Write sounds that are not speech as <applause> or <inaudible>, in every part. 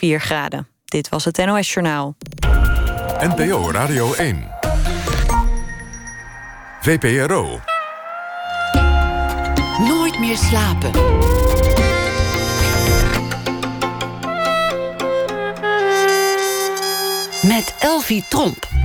4 graden. Dit was het NOS Journaal. NPO Radio 1. VPRO. Nooit meer slapen. Met Elvie Tromp.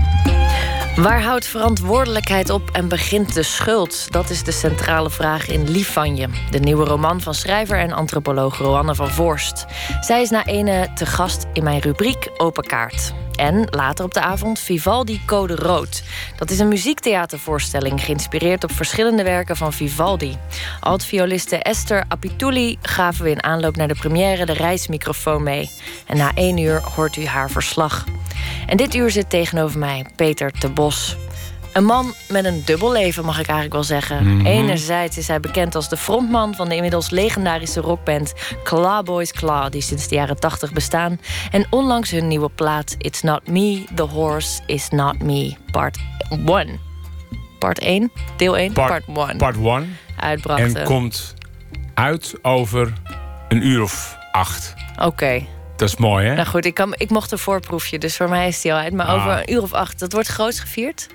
Waar houdt verantwoordelijkheid op en begint de schuld? Dat is de centrale vraag in Lief van je, de nieuwe roman van schrijver en antropoloog Roanne van Voorst. Zij is na ene te gast in mijn rubriek Open Kaart. En later op de avond Vivaldi Code Rood. Dat is een muziektheatervoorstelling geïnspireerd op verschillende werken van Vivaldi. Alt-violiste Esther Apituli gaven we in aanloop naar de première de reismicrofoon mee. En na één uur hoort u haar verslag. En dit uur zit tegenover mij Peter de Bos. Een man met een dubbel leven, mag ik eigenlijk wel zeggen. Mhm. Enerzijds is hij bekend als de frontman van de inmiddels legendarische rockband Claw Boys Claw, die sinds de jaren 80 bestaan. En onlangs hun nieuwe plaat It's Not Me, The Horse Is Not Me, Part 1. Part 1, deel 1, Part 1. Part 1. Uitbrachten. En komt uit over een uur of acht. Oké. Dat is mooi, hè? Nou goed, ik, kan, ik mocht een voorproefje, dus voor mij is die al uit. Maar Ah. over een uur of acht, dat wordt groots gevierd?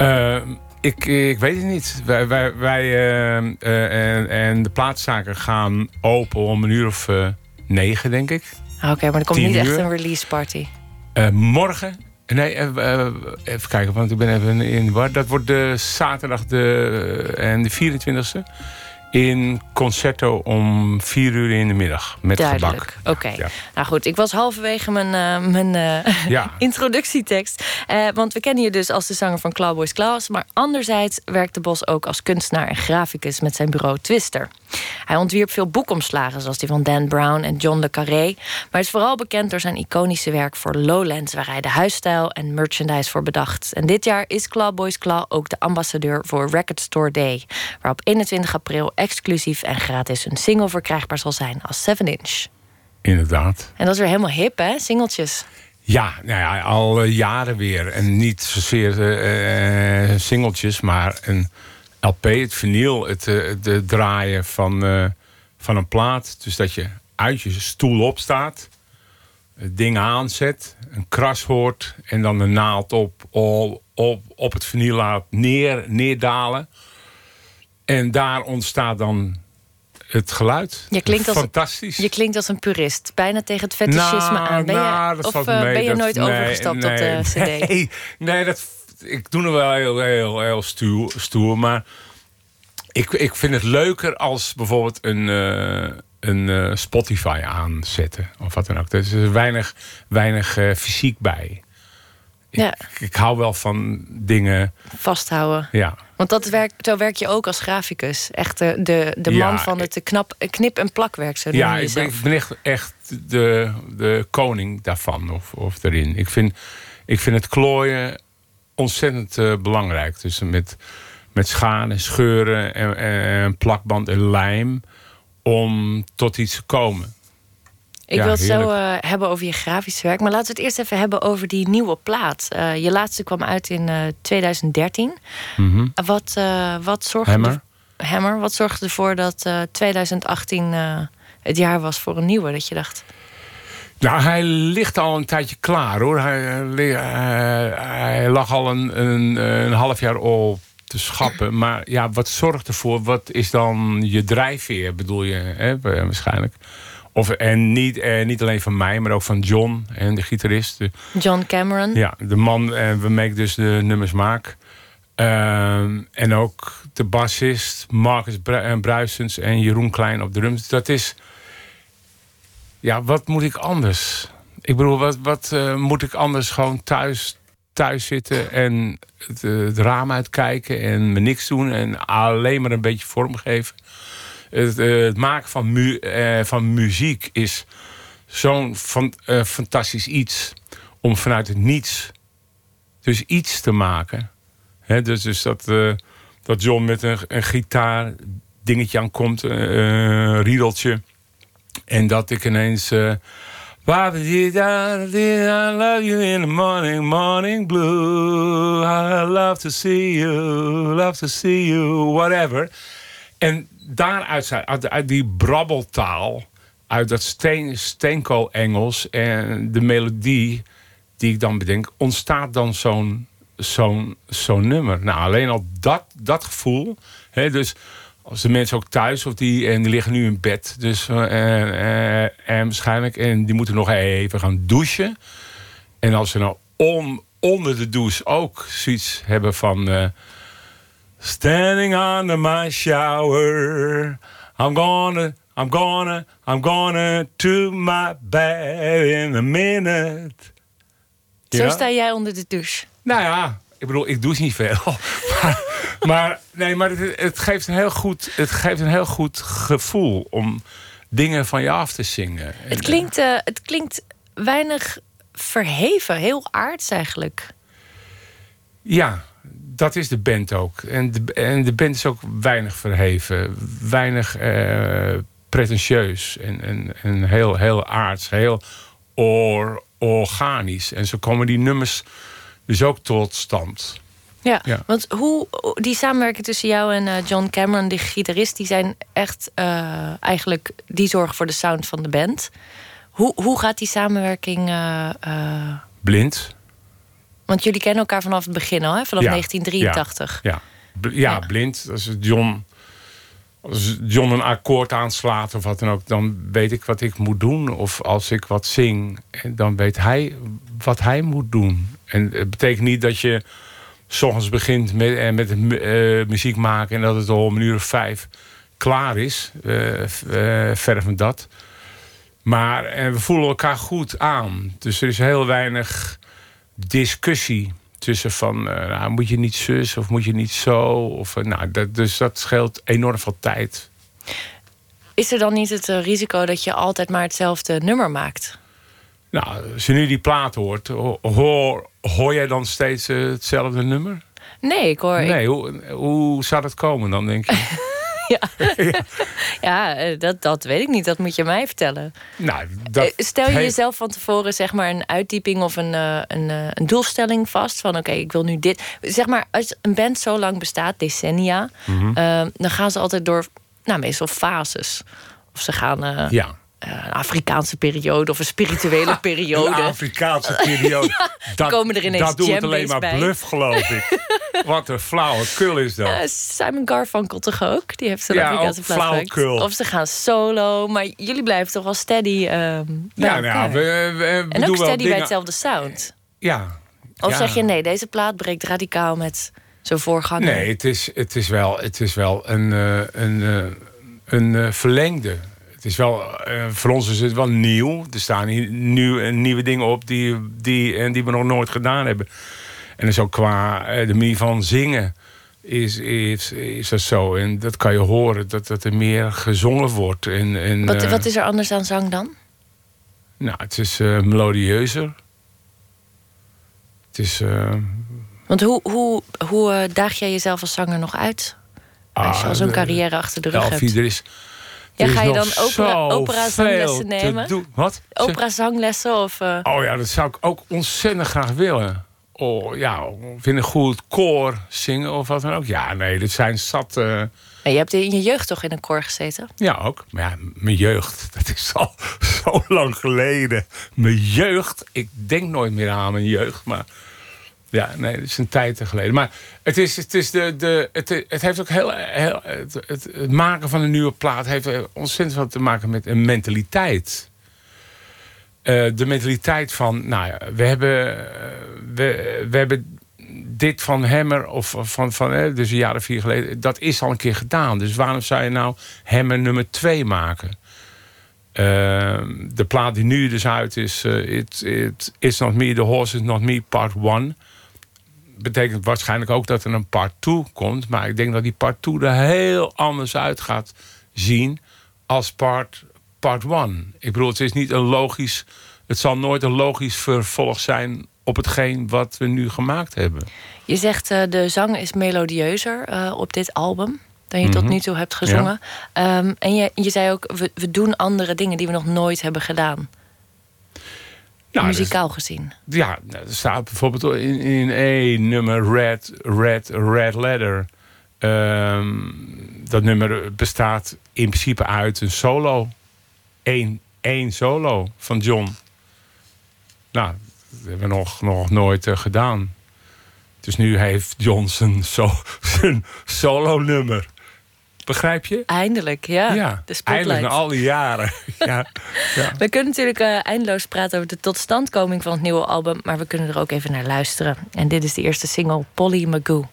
Eh, ik, ik weet het niet. Wij, wij, wij eh, eh, en, en de plaatszaken gaan open om een uur of eh, negen, denk ik. Ah, Oké, maar er komt Tien niet echt een release party. Eh, morgen. Nee, even kijken, want ik ben even in de war. Dat wordt de zaterdag de, en de 24e. In concerto om vier uur in de middag. Met Duidelijk. gebak. Oké. Ja. Nou goed, ik was halverwege mijn, eh, mijn eh, Ja. <laughs> introductietekst. Eh, want we kennen je dus als de zanger van Clawboys Claws. Maar anderzijds werkt de Bos ook als kunstenaar en graficus met zijn bureau Twister. Hij ontwierp veel boekomslagen, zoals die van Dan Brown en John le Carré. Maar is vooral bekend door zijn iconische werk voor Lowlands, waar hij de huisstijl en merchandise voor bedacht. En dit jaar is Clawboys Claw ook de ambassadeur voor Record Store Day, waar op 21 april exclusief en gratis een single verkrijgbaar zal zijn als 7 inch. Inderdaad. En dat is weer helemaal hip, hè? Singeltjes. Ja, nou ja, al eh, jaren weer. En niet zozeer eh, singeltjes, maar een LP, het vinyl, het, het draaien van, van een plaat. Dus dat je uit je stoel opstaat, het ding aanzet, een kras hoort en dan de naald op, op, op, op het vinyl laat neer, neerdalen. En daar ontstaat dan het geluid. Je klinkt als, Fantastisch. Je klinkt als een purist. Bijna tegen het fetischisme Nou, aan. Ben nou, je, dat of valt eh, ben je Dat- nooit nee, overgestapt op de cd? <laughs> Nee, nee dat, ik doe er wel heel, heel, heel stoer, stoer. Maar ik, ik vind het leuker als bijvoorbeeld een, eh, een eh, Spotify aanzetten. Of wat dan ook. Er is weinig, weinig fysiek bij. Ja, Ik hou wel van dingen... vasthouden. Ja, Want dat werkt, zo werk je ook als graficus. Echt de, de, de Ja, man van het knap, knip- en plakwerk. Zo ja ik ben, jezelf. ik ben echt, echt de, de koning daarvan. Of, of erin. Ik vind, ik vind het klooien ontzettend eh, belangrijk. Dus met, met scharen, en scheuren en, en plakband en lijm. Om tot iets te komen. Ik Ja, wil het zo eh, hebben over je grafisch werk. Maar laten we het eerst even hebben over die nieuwe plaat. Eh, je laatste kwam uit in eh, 2013. Mhm. Wat, eh, wat zorgde Hammer. er- Hammer. Wat zorgde ervoor dat eh, 2018 eh, het jaar was voor een nieuwe? Dat je dacht, Nou, hij ligt al een tijdje klaar hoor. Hij- hij lag al een, een, een half jaar op te schappen. Maar ja, wat zorgt ervoor? Wat is dan je drijfveer, bedoel je hè, waarschijnlijk? Of, en niet, eh, niet alleen van mij, maar ook van John en de gitarist. De- John Cameron. ja, de man eh, waarmee ik dus de nummers maak. Ehm, en ook de bassist Marcus eh, Bruisens en Jeroen Klein op drums. Dat is... Ja, wat moet ik anders? Ik bedoel, wat, wat eh, moet ik anders gewoon thuis, thuis zitten en het, eh, het raam uitkijken en me niks doen en alleen maar een beetje vormgeven? Het, eh, het maken van, mu eh, van muziek is zo'n fan- eh, fantastisch iets om vanuit het niets dus iets te maken. Hè, dus, dus dat, eh, dat John met een, een gitaar dingetje aankomt, eh, een riedeltje. En dat ik ineens... eh, I love you in the morning, morning blue. I love to see you, love to see you, whatever. En daaruit, uit, die brabbeltaal uit dat steen, steenkool-Engels en de melodie die ik dan bedenk, ontstaat dan zo'n zo'n zo'n nummer. Nou, alleen al dat, dat gevoel. Hè, dus als de mensen ook thuis of die, en die liggen nu in bed. Dus, uh, uh, en waarschijnlijk, en die moeten nog even gaan douchen. En als ze nou onder de douche ook zoiets hebben van. Standing under my shower. I'm gonna, I'm gonna, I'm gonna to my bed in a minute. Zo sta jij onder de douche. Nou ja, ik bedoel, ik douche niet veel. <laughs> maar, maar, nee, maar het, het, geeft een heel goed, het geeft een heel goed gevoel om dingen van je af te zingen. Het klinkt, uh, het klinkt weinig verheven, heel aards eigenlijk. Ja, dat is de band ook. En de, en de band is ook weinig verheven, weinig uh, pretentieus en, en, en heel, heel aards, heel or, organisch. En zo komen die nummers dus ook tot stand. Ja, ja, want hoe die samenwerking tussen jou en uh, John Cameron, de gitarist, die zijn echt uh, eigenlijk die zorgen voor de sound van de band. Hoe, hoe gaat die samenwerking? Uh, Blind. Want jullie kennen elkaar vanaf het begin al, hè? vanaf ja, 1983. Ja, ja. ja, blind. Als John, als John een akkoord aanslaat of wat dan ook, dan weet ik wat ik moet doen. Of als ik wat zing, dan weet hij wat hij moet doen. En het betekent niet dat je s ochtends begint met, met uh, muziek maken en dat het al om een uur of vijf klaar is. Uh, uh, verder van dat. Maar en we voelen elkaar goed aan. Dus er is heel weinig discussie tussen van nou, moet je niet zus of moet je niet zo. Of, nou, dat, dus dat scheelt enorm veel tijd. Is er dan niet het risico dat je altijd maar hetzelfde nummer maakt? Nou, als je nu die plaat hoort, hoor, hoor jij dan steeds hetzelfde nummer? Nee, ik hoor. Nee, hoe, hoe zou dat komen dan, denk je? <laughs> ja, <laughs> ja dat, dat weet ik niet. Dat moet je mij vertellen. Nou, dat Stel je jezelf van tevoren zeg maar, een uitdieping of een, een, een doelstelling vast. Van oké, ik wil nu dit. Zeg maar, als een band zo lang bestaat, decennia, mm -hmm. uh, dan gaan ze altijd door, nou, meestal fases. Of ze gaan. Uh, ja een Afrikaanse periode of een spirituele <laughs> periode. Een Afrikaanse periode. <laughs> ja, dat, komen er ineens dat doet het alleen maar bij. bluff, geloof ik. <laughs> Wat een flauwekul is dat. Uh, Simon Garfunkel toch ook? Die heeft zo'n ja, Afrikaanse flauwekul. Of ze gaan solo. Maar jullie blijven toch wel steady um, Ja, nou, we, we, we En ook steady bij hetzelfde sound. Ja. Of ja. zeg je nee, deze plaat breekt radicaal met zijn voorganger? Nee, het is, het is wel, het is wel een, uh, een, een uh, verlengde het is wel, uh, voor ons is het wel nieuw. Er staan hier nu nieuwe dingen op die, die, en die we nog nooit gedaan hebben. En dus ook qua uh, de manier van zingen is, is, is dat zo. En dat kan je horen, dat, dat er meer gezongen wordt. En, en, wat, uh, wat is er anders aan zang dan? Nou, het is melodieuzer. Het is... Want hoe, hoe, hoe daag jij jezelf als zanger nog uit? Als je al zo'n carrière achter de rug hebt. Er is, ja, ga je dan opera, opera zanglessen nemen? Wat? Opera zanglessen? Of, uh... Oh ja, dat zou ik ook ontzettend graag willen. Oh ja, vind een goed koor zingen of wat dan ook. Ja, nee, dit zijn zat. Uh... En je hebt in je jeugd toch in een koor gezeten? Ja, ook. Maar ja, mijn jeugd, <laughs> dat is al zo lang geleden. Mijn jeugd, ik denk nooit meer aan mijn jeugd, maar ja, nee, dat is een tijd geleden. Maar het, is, het, is de, de, het, het heeft ook heel. heel het, het, maken van een nieuwe plaat heeft ontzettend veel te maken met een mentaliteit. Uh, de mentaliteit van, nou ja, we hebben, uh, we, we hebben dit van Hammer, of van, van uh, dus een jaar of vier geleden, dat is al een keer gedaan. Dus waarom zou je nou Hammer nummer twee maken? de plaat die nu dus uit is, it, it, It's Not Me, The Horse Is Not Me, Part 1 betekent waarschijnlijk ook dat er een part 2 komt. Maar ik denk dat die part 2 er heel anders uit gaat zien als part, part 1. Ik bedoel, het is niet een logisch. Het zal nooit een logisch vervolg zijn op hetgeen wat we nu gemaakt hebben. Je zegt uh, de zang is melodieuzer uh, op dit album dan je mm -hmm. tot nu toe hebt gezongen. Ja. Um, en je, je zei ook, we, we doen andere dingen die we nog nooit hebben gedaan. Nou, dus- muzikaal gezien. Ja, nou, er staat bijvoorbeeld in, in één nummer Red, Red, Red Letter. Ehm, dat nummer bestaat in principe uit een solo. Eén, één solo van John. Nou, dat hebben we nog, nog nooit eh, gedaan. Dus nu heeft John zijn, <laughs> zijn solo-nummer. Begrijp je? Eindelijk, ja. ja. Eindelijk, na al die jaren. <laughs> ja. We kunnen natuurlijk uh, eindeloos praten over de totstandkoming van het nieuwe album... maar we kunnen er ook even naar luisteren. En dit is de eerste single, Polly Magoo.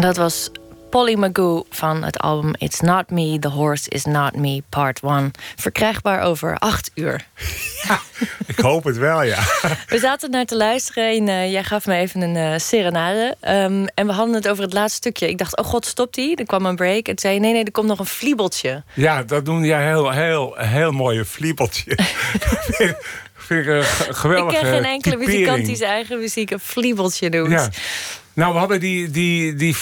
En dat was Polly Magoo van het album It's Not Me, The Horse Is Not Me, Part 1. Verkrijgbaar over acht uur. Ja, <laughs> ik hoop het wel, ja. We zaten naar te luisteren en eh, jij gaf me even een eh, serenade. Ehm, en we hadden het over het laatste stukje. Ik dacht, oh god, stopt die? Er kwam een break. En zei nee, nee, er komt nog een fliebeltje. Ja, dat doen jij heel, heel, heel mooie vliebeltje. <laughs> vind ik eh, een geweldige Ik ken geen enkele typering. muzikant die zijn eigen muziek een fliebeltje doet. Ja. Nou, we hadden die, die, die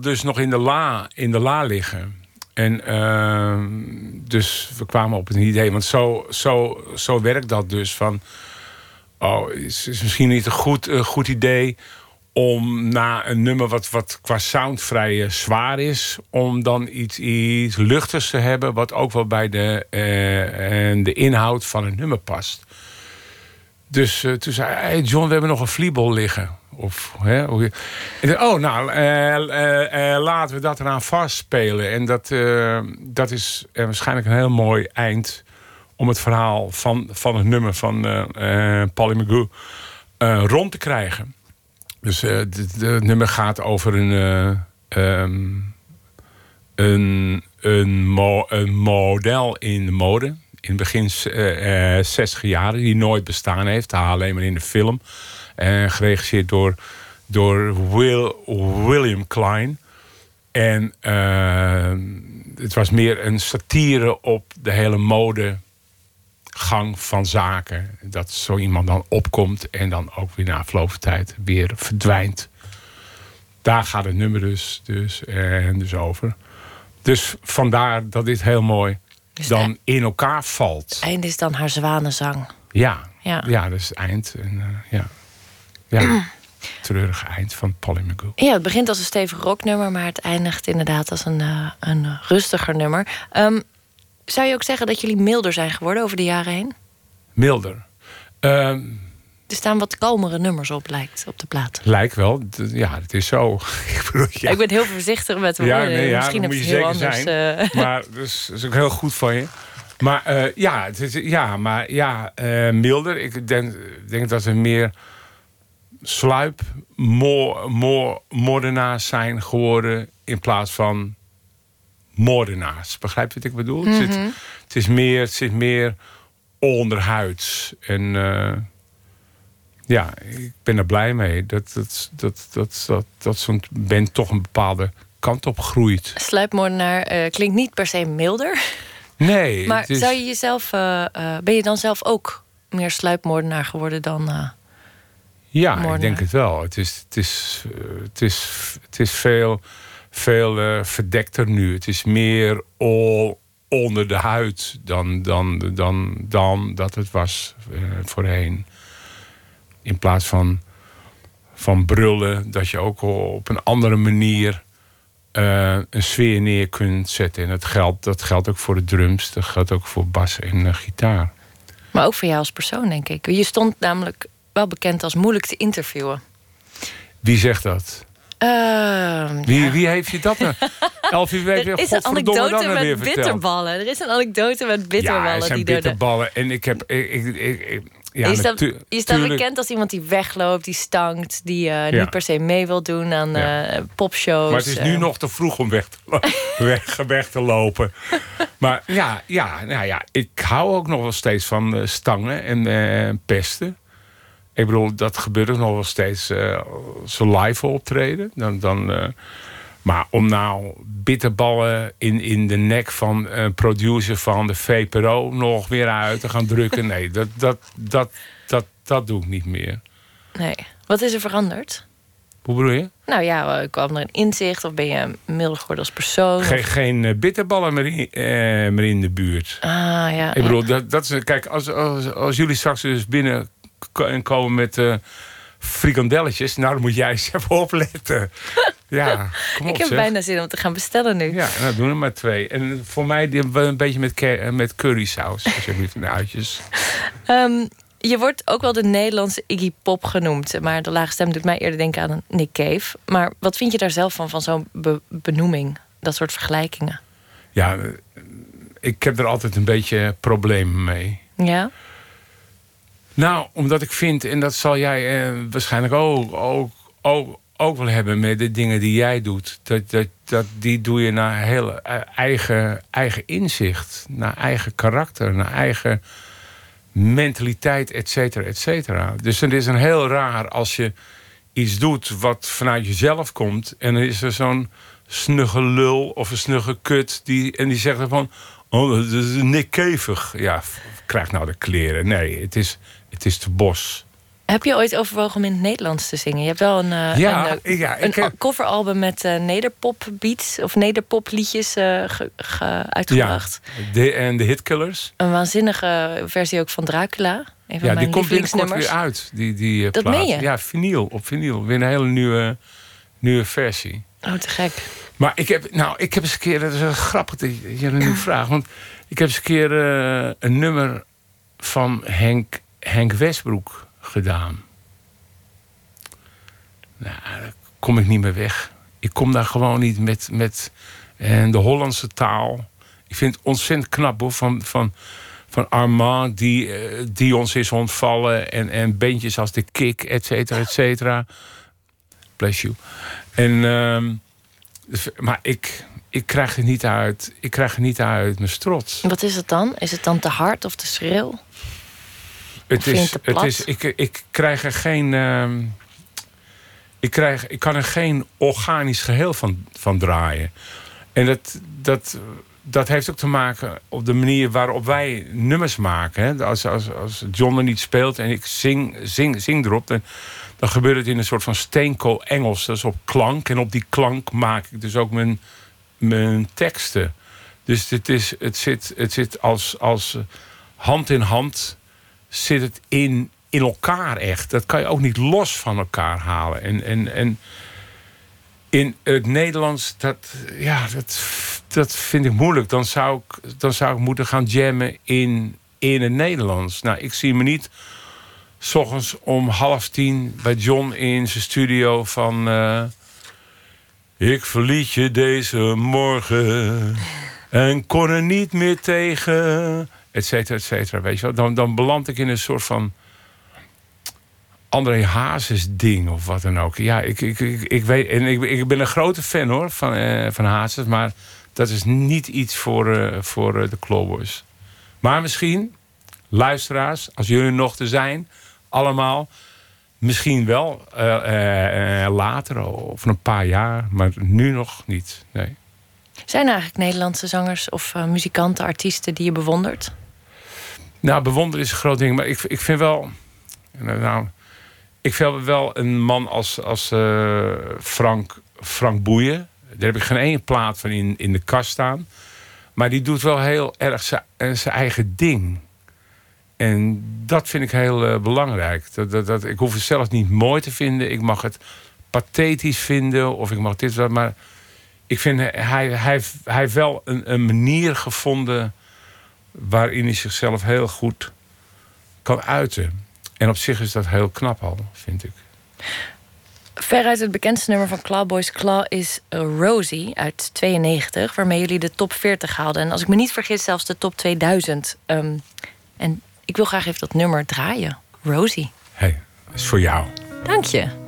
dus nog in de la, in de la liggen. En ehm, dus we kwamen op een idee. Want zo, zo, zo werkt dat dus. Van, oh, is, is misschien niet een goed, een goed idee om na een nummer wat, wat qua sound vrij eh, zwaar is... om dan iets, iets luchtigs te hebben... wat ook wel bij de, eh, en de inhoud van het nummer past. Dus eh, toen zei hij, John, we hebben nog een vliebel liggen. Of, hè, oh, nou, eh, eh, eh, laten we dat eraan vastspelen. En dat, dat is waarschijnlijk een heel mooi eind... om het verhaal van, van het nummer van eh Polly Magoo rond te krijgen. Dus het nummer gaat over een... eh, ehm, een, een, mo- een model in de mode. In begin eh, 60 jaren, die nooit bestaan heeft. Alleen maar in de film. En geregisseerd door, door Will, William Klein. En eh, het was meer een satire op de hele modegang van zaken. Dat zo iemand dan opkomt en dan ook weer na verloop van tijd weer verdwijnt. Daar gaat het nummer dus, dus, en dus over. Dus vandaar dat dit heel mooi Dus dan in elkaar valt. Het einde is dan haar zwanenzang. Ja, Ja. ja. dat is het eind. En, eh, ja. Ja. Treurige eind van Polly Magoo. Ja, het begint als een stevig rocknummer, maar het eindigt inderdaad als een, eh, een rustiger nummer. Ehm, zou je ook zeggen dat jullie milder zijn geworden over de jaren heen? Milder. Ehm, Er staan wat kalmere nummers op, lijkt op de plaat. lijkt wel. Ja, het is zo. <laughs> Ik bedoel, ja. Ik ben heel voorzichtig met woorden. Ja, nee, ja, Misschien heb je heel anders. zijn. eh, <laughs> Maar dus, dat is ook heel goed van je. Maar eh, ja, het is, ja, maar ja, milder. Ik denk, denk dat we meer sluip, moordenaars zijn geworden in plaats van moordenaars. Begrijp je wat ik bedoel? het, zit, het is meer, het zit meer onderhuids. En eh, ja, ik ben er blij mee dat, dat, dat, dat, dat, dat zo'n band toch een bepaalde kant op groeit. Sluipmoordenaar eh, klinkt niet per se milder. Nee, Maar is- zou je jezelf, eh, ben je dan zelf ook meer sluipmoordenaar geworden dan. Ja, ik denk het wel. Het is, het is, eh, het is, het is veel, veel eh, verdekter nu. Het is meer all onder de huid dan, dan, dan, dan dat het was eh, voorheen. In plaats van, van brullen, dat je ook op een andere manier een sfeer neer kunt zetten. En dat geldt, dat geldt ook voor de drums, dat geldt ook voor bas en gitaar. maar ook voor jou als persoon, denk ik. Je stond namelijk wel bekend als moeilijk te interviewen. Wie zegt dat? Ehm, Wie, ja. wie heeft je dat nou? <laughs> Elfie, Er is een anekdote weer met bitterballen. Er is een anekdote met bitterballen. Ja, er zijn die bitterballen. En ik heb... Ik, ik, ik, ja, natu- je staat tuurlijk. bekend als iemand die wegloopt, die stankt, die eh, Ja. niet per se mee wil doen aan Ja. eh, popshows. Maar het is nu eh. nog te vroeg om weg te, <laughs> weg, weg te lopen. Maar ja, ja, nou ja, ik hou ook nog wel steeds van stangen en pesten. Ik bedoel, dat gebeurt ook nog wel steeds eh, als ze live optreden. Dan, dan, eh, maar om nou bitterballen in, in de nek van een producer van de VPRO nog weer uit te gaan drukken. Nee, <laughs> dat, dat, dat, dat, dat doe ik niet meer. Nee. Wat is er veranderd? Hoe bedoel je? Nou ja, eh, kwam er een inzicht of ben je milder geworden als persoon? Geen, geen eh, bitterballen meer in, eh, meer in de buurt. Ah ja. Ik bedoel, dat, dat is, kijk, als, als, als jullie straks dus binnen en komen met eh frikandelletjes, nou dan moet jij eens <laughs> even opletten. Ja, kom op ik heb zeg. bijna zin om te gaan bestellen nu. Ja, nou doen er maar twee. En voor mij een beetje met, eh, met currysaus, <laughs> alsjeblieft, en uitjes. Ehm, je wordt ook wel de Nederlandse Iggy Pop genoemd. Maar de lage stem doet mij eerder denken aan een Nick Cave. Maar wat vind je daar zelf van, van zo'n be- benoeming? Dat soort vergelijkingen. Ja, eh, ik heb er altijd een beetje problemen mee. Ja? Nou, omdat ik vind, en dat zal jij eh, waarschijnlijk ook, ook, ook, ook wel hebben met de dingen die jij doet. Dat, dat, dat, die doe je naar heel eh, eigen, eigen inzicht. Naar eigen karakter. Naar eigen mentaliteit, et cetera, et cetera. Dus het is een heel raar als je iets doet wat vanuit jezelf komt. En dan is er zo'n snugge lul of een snugge kut. Die, en die zegt van... Oh, dat is Nick Kevig. Ja, krijg nou de kleren. Nee, het is, het is de bos. Heb je ooit overwogen om in het Nederlands te zingen? Je hebt wel een, uh, ja, een, uh, ja, een ik heb- coveralbum met uh, nederpop beats of nederpop liedjes ge, ge, uitgebracht. Ja, de, en de Hitkillers. Een waanzinnige versie ook van Dracula. Een van ja, die komt binnenkort weer uit. Die, die Dat plaat. meen je? Ja, vinyl, op vinyl. Weer een hele nieuwe, nieuwe versie. Oh, te gek. Maar ik heb, nou, ik heb eens een keer, dat is wel grappig dat je nu vraagt. Want ik heb eens een keer een nummer van Henk, Henk Westbroek gedaan. Nou, daar kom ik niet meer weg. Ik kom daar gewoon niet met, met en de Hollandse taal. Ik vind het ontzettend knap hoor, van, van, van Armand, die, uh, die ons is ontvallen. En, en bandjes als de Kick, et cetera, et cetera. Bless you. En, uh, maar ik, ik krijg het niet uit. Ik krijg het niet uit mijn strots. Wat is het dan? Is het dan te hard of te schril? Het is, het, is, ik, ik krijg er geen. Uh, ik, krijg, ik kan er geen organisch geheel van, van draaien. En dat, dat, dat heeft ook te maken op de manier waarop wij nummers maken. Hè. Als, als, als John er niet speelt en ik zing, zing, zing erop, dan, dan gebeurt het in een soort van steenkool Engels. Dat is op klank. En op die klank maak ik dus ook mijn, mijn teksten. Dus het, is, het zit, het zit als, als hand in hand zit het in, in elkaar echt. Dat kan je ook niet los van elkaar halen. En, en, en in het Nederlands, dat, ja, dat, dat vind ik moeilijk. Dan zou ik, dan zou ik moeten gaan jammen in, in het Nederlands. Nou, ik zie me niet s ochtends om half tien bij John in zijn studio van... Uh, ik verliet je deze morgen en kon er niet meer tegen et cetera, et cetera. Weet je wel? Dan, dan beland ik in een soort van André Hazes ding of wat dan ook. Ja, ik, ik, ik, ik weet, en ik, ik ben een grote fan hoor van, uh, van Hazes, maar dat is niet iets voor, uh, voor uh, de Clawboys. Maar misschien, luisteraars, als jullie nog te zijn, allemaal, misschien wel later of een paar jaar, maar nu nog niet. Nee. Zijn er eigenlijk Nederlandse zangers of uh, muzikanten, artiesten die je bewondert? Nou, bewonderen is een groot ding. Maar ik, ik vind wel. Nou, ik vind wel een man als, als uh, Frank, Frank Boeien. Daar heb ik geen ene plaat van in, in de kast staan. Maar die doet wel heel erg zijn eigen ding. En dat vind ik heel belangrijk. Dat, dat, dat, ik hoef het zelf niet mooi te vinden. Ik mag het pathetisch vinden. Of ik mag dit. Maar ik vind hij, hij, hij heeft wel een, een, manier gevonden waarin hij zichzelf heel goed kan uiten. En op zich is dat heel knap al, vind ik. Veruit het bekendste nummer van Clawboys Claw is Rosie uit 92, waarmee jullie de top 40 haalden. En als ik me niet vergis, zelfs de top 2000. Um, en ik wil graag even dat nummer draaien. Rosie. Hé, hey, dat is voor jou. Dank je.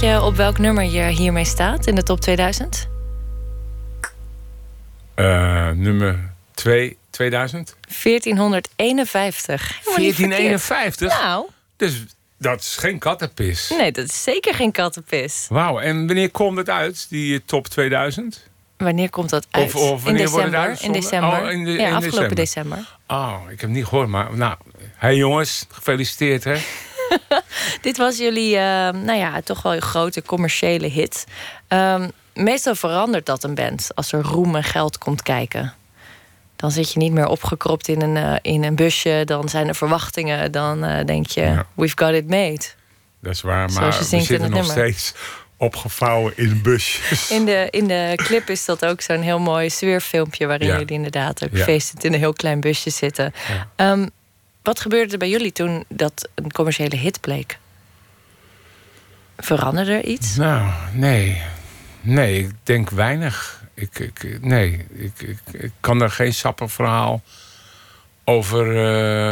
Je op welk nummer je hiermee staat in de top 2000? Eh, nummer 2, 2000? 1451. Helemaal niet verkeerd. 1451? Nou, Dus dat is geen kattenpis. nee, dat is zeker geen kattenpis. Wauw, en wanneer komt het uit, die eh, top 2000? Wanneer komt dat uit? Of- in december. In december. Oh, in de- ja, in afgelopen december. december. Oh, ik heb het niet gehoord, maar nou... hey jongens, gefeliciteerd hè. <laughs> <laughs> Dit was jullie, eh, nou ja, toch wel een grote commerciële hit. Ehm, meestal verandert dat een band als er roem en geld komt kijken. Dan zit je niet meer opgekropt in een, eh, in een busje. Dan zijn er verwachtingen. Dan eh, denk je, Ja. we've got it made. Dat is waar, maar we zitten nog nummer. steeds opgevouwen in busjes. In de, in de clip is dat ook zo'n heel mooi sfeerfilmpje... waarin Ja. jullie inderdaad ook Ja. feestend in een heel klein busje zitten. Ja. Wat gebeurde er bij jullie toen dat een commerciële hit bleek? Veranderde er iets? Nou, nee. Nee, ik denk weinig. Ik, ik, nee, ik, ik, ik kan daar geen sappig verhaal over...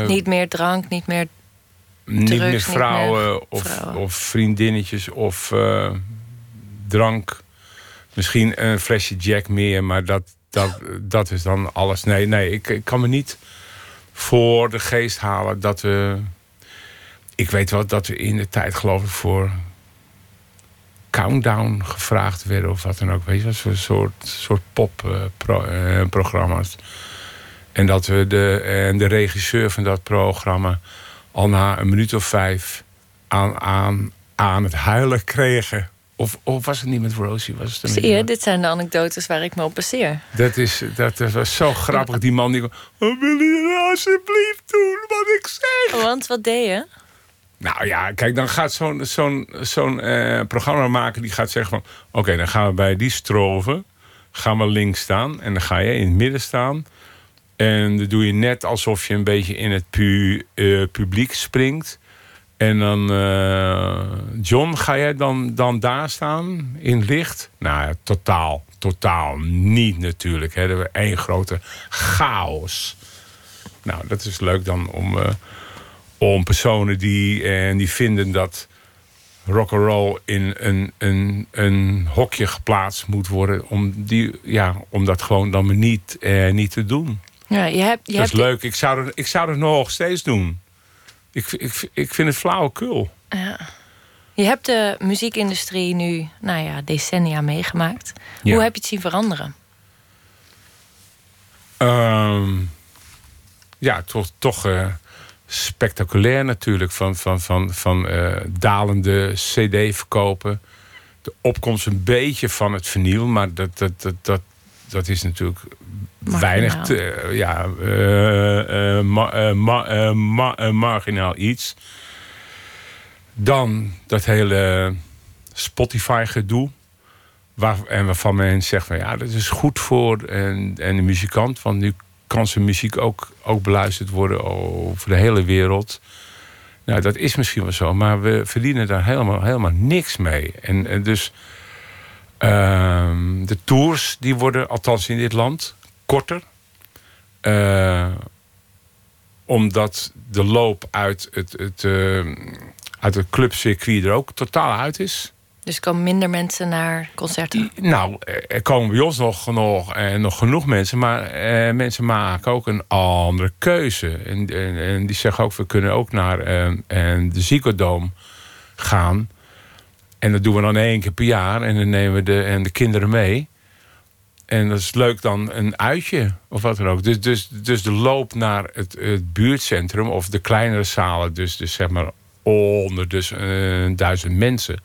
eh, Niet meer drank, niet meer niet meer niet vrouwen, meer of, vrouwen. of vriendinnetjes of eh, drank. Misschien een flesje Jack meer, maar dat, dat, dat is dan alles. Nee, nee, ik, ik kan me niet voor de geest halen dat we... Ik weet wel dat we in de tijd geloof ik voor Countdown gevraagd werden of wat dan ook. Weet je, wel, zo'n soort, soort popprogramma's. en dat we de, en de regisseur van dat programma al na een minuut of vijf aan, aan, aan het huilen kregen. Of, of was het niet met Rosie? Was het Zie je, met- dit zijn de anekdotes waar ik me op baseer. Dat, is, dat, was zo grappig. Die man die... Oh, wil je nou alsjeblieft doen wat ik zeg? Want wat deed je? Nou ja, kijk, dan gaat zo'n zo'n zo'n eh, programma maken die gaat zeggen van... Oké, dan gaan we bij die stroven, gaan we links staan. En dan ga je in het midden staan. En dan doe je net alsof je een beetje in het pu eh, publiek springt. En dan, eh, John, ga jij dan, dan daar staan in licht? Nou ja, totaal, totaal niet natuurlijk. Hè. Was één grote chaos. Nou, dat is leuk dan om, eh, om personen die, eh, die vinden dat rock'n'roll in een, een, een hokje geplaatst moet worden. Om, die, ja, om dat gewoon dan maar niet, eh, niet te doen. Ja, je hebt, je dat is hebt leuk. Ik zou, het, ik zou het nog steeds doen. Ik, ik, ik vind het flauwekul. Je hebt de muziekindustrie nu, nou ja, decennia meegemaakt. Ja. Hoe heb je het zien veranderen? Ehm, ja, toch, toch eh, spectaculair natuurlijk. Van, van, van, van eh, dalende cd-verkopen. De opkomst een beetje van het vinyl. Maar dat, dat, dat, dat, dat is natuurlijk Marginaal. weinig te- ja, ma- ma- ma- marginaal iets. Dan dat hele Spotify-gedoe. Waar, en waarvan men zegt van ja, dat is goed voor en, en de muzikant. Want nu kan zijn muziek ook, ook beluisterd worden over de hele wereld. Nou, dat is misschien wel zo, maar we verdienen daar helemaal, helemaal niks mee. En, en dus ehm, de tours, die worden althans in dit land korter. Eh, omdat de loop uit het, het, eh, uit het clubcircuit er ook totaal uit is. Dus komen minder mensen naar concerten. Nou, er komen bij ons nog, nog, eh, nog genoeg mensen. Maar eh, mensen maken ook een andere keuze. En, en, en die zeggen ook, we kunnen ook naar eh, en de Ziggo Dome gaan. En dat doen we dan één keer per jaar. En dan nemen we de, en de kinderen mee. En dat is leuk dan een uitje of wat dan ook. Dus, dus, dus de loop naar het, het buurtcentrum of de kleinere zalen... dus, dus zeg maar onder dus, eh, duizend mensen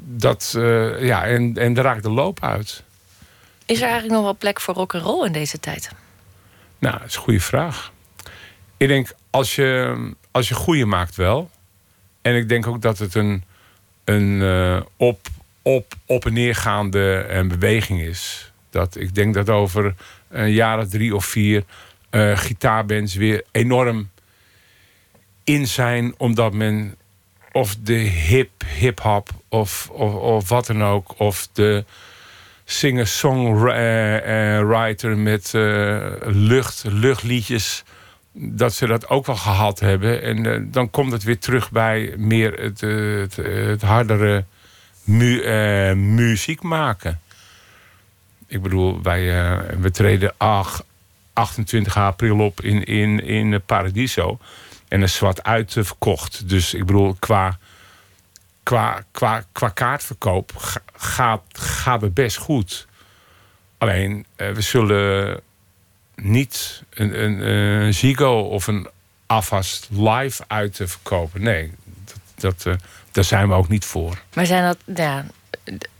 dat, eh, ja, en, en daar raakt de loop uit. Is er eigenlijk nog wel plek voor rock roll in deze tijd? Nou, dat is een goede vraag. Ik denk, als je, als je goede maakt wel. En ik denk ook dat het een, een eh, op, op, op en neergaande eh, beweging is. Dat, ik denk dat over een jaar of drie of vier... eh gitaarbands weer enorm in zijn... omdat men of de hip, hip-hop of, of, of wat dan ook... of de singer-songwriter met lucht, luchtliedjes dat ze dat ook wel gehad hebben. En eh, dan komt het weer terug bij meer het, eh, het, het hardere mu eh, muziek maken. Ik bedoel, wij, eh, we treden ach, 28 april op in, in, in Paradiso. En is zwart uitverkocht. Dus ik bedoel, qua, qua, qua, qua kaartverkoop ga- gaat, gaat het best goed. Alleen, eh, we zullen niet een, een, een Zigo of een Avast live uit te verkopen. Nee, dat, dat, eh, daar zijn we ook niet voor. Maar zijn dat, ja,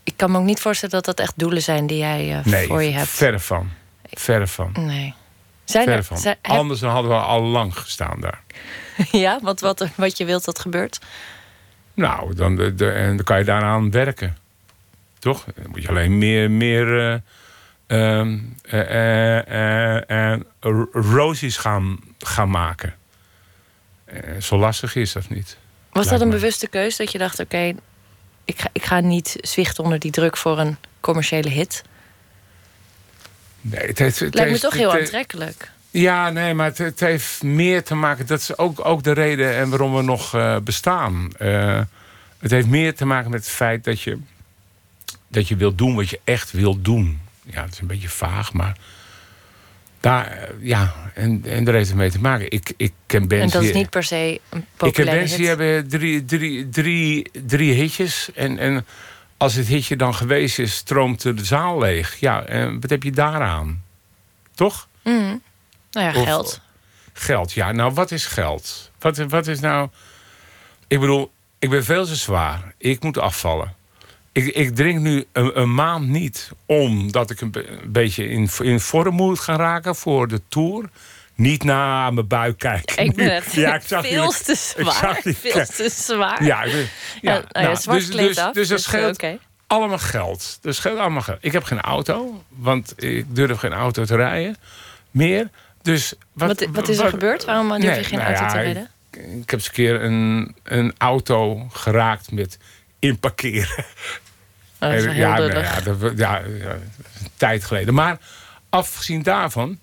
ik kan me ook niet voorstellen dat dat echt doelen zijn die jij eh, Nee, voor je hebt. verre van. Verre van. Nee. Zijn Verre er, van. zijn- heb- Anders dan hadden we al lang gestaan daar. <laughs> ja, wat, wat, wat je wilt dat gebeurt? Nou, dan, de, de- en dan kan je daaraan werken. Toch? Dan moet je alleen meer, meer eh, ehm, eh, eh, eh, eh, ro- rosies gaan, gaan maken. Zo lastig is dat niet. Was dat een bewuste keus dat je dacht: oké, ik, ga, ik ga niet zwichten onder die druk voor een commerciële hit? Nee, het heeft, het Lijkt me toch heel aantrekkelijk. Ja, nee, maar het, het heeft meer te maken. Dat is ook, ook de reden en waarom we nog bestaan. Het heeft meer te maken met het feit dat je, dat je wilt doen wat je echt wilt doen. Ja, het is een beetje vaag, maar. Daar, eh, ja, en, en daar heeft het mee te maken. Ik, ik ken bands En dat is niet per se een ik ken populaire mensen hit. die hebben drie, drie, drie, drie hitjes. En, en als het hitje dan geweest is, stroomt de zaal leeg. Ja, en wat heb je daaraan? Toch? Mhm. Nou ja, Of- geld. Geld, ja. Nou, wat is geld? Wat, wat is nou... Ik bedoel, ik ben veel te zwaar. Ik moet afvallen. Ik, ik drink nu een, een maand niet... omdat ik een, be- een beetje in, in vorm moet gaan raken voor de Tour. Niet naar mijn buik kijken. Ik ben het Ja, ik zag veel jullie- te ik zwaar. Veel te zwaar. Ja, ik ben- ja, Ja, nou ja, zwart dus, dus, af, dus dat dus, scheelt allemaal geld. Dat scheelt allemaal geld. Ik heb geen auto, want ik durf geen auto te rijden meer. Dus wat, Wat, wat is er wat- gebeurd? Waarom durf Nee, je geen nou auto te ik- rijden? Ik, heb eens een keer een, een auto geraakt met Oh, dat is wel heel ja, nou ja, dat, ja, een tijd geleden. Maar afgezien daarvan,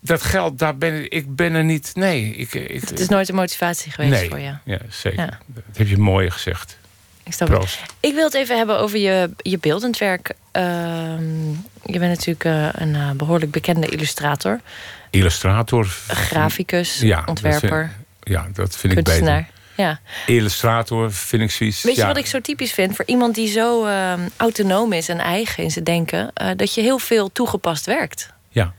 dat geld, daar ben ik, ik ben er niet. Nee, ik, ik, Het is nooit een motivatie geweest nee, voor je. Ja, zeker. Ja. Dat heb je mooi gezegd. Ik snap. Ik wil het even hebben over je, je beeldend werk. Ehm, je bent natuurlijk eh, een eh, behoorlijk bekende illustrator, Illustrator. graficus, Ja, dat ontwerper, vind- Ja, dat vind ik beter. Ja. Illustrator vind ik zoiets. Weet je ja, wat ik zo typisch vind? Voor iemand die zo ehm, autonoom is en eigen in zijn denken, eh, dat je heel veel toegepast werkt. Ja.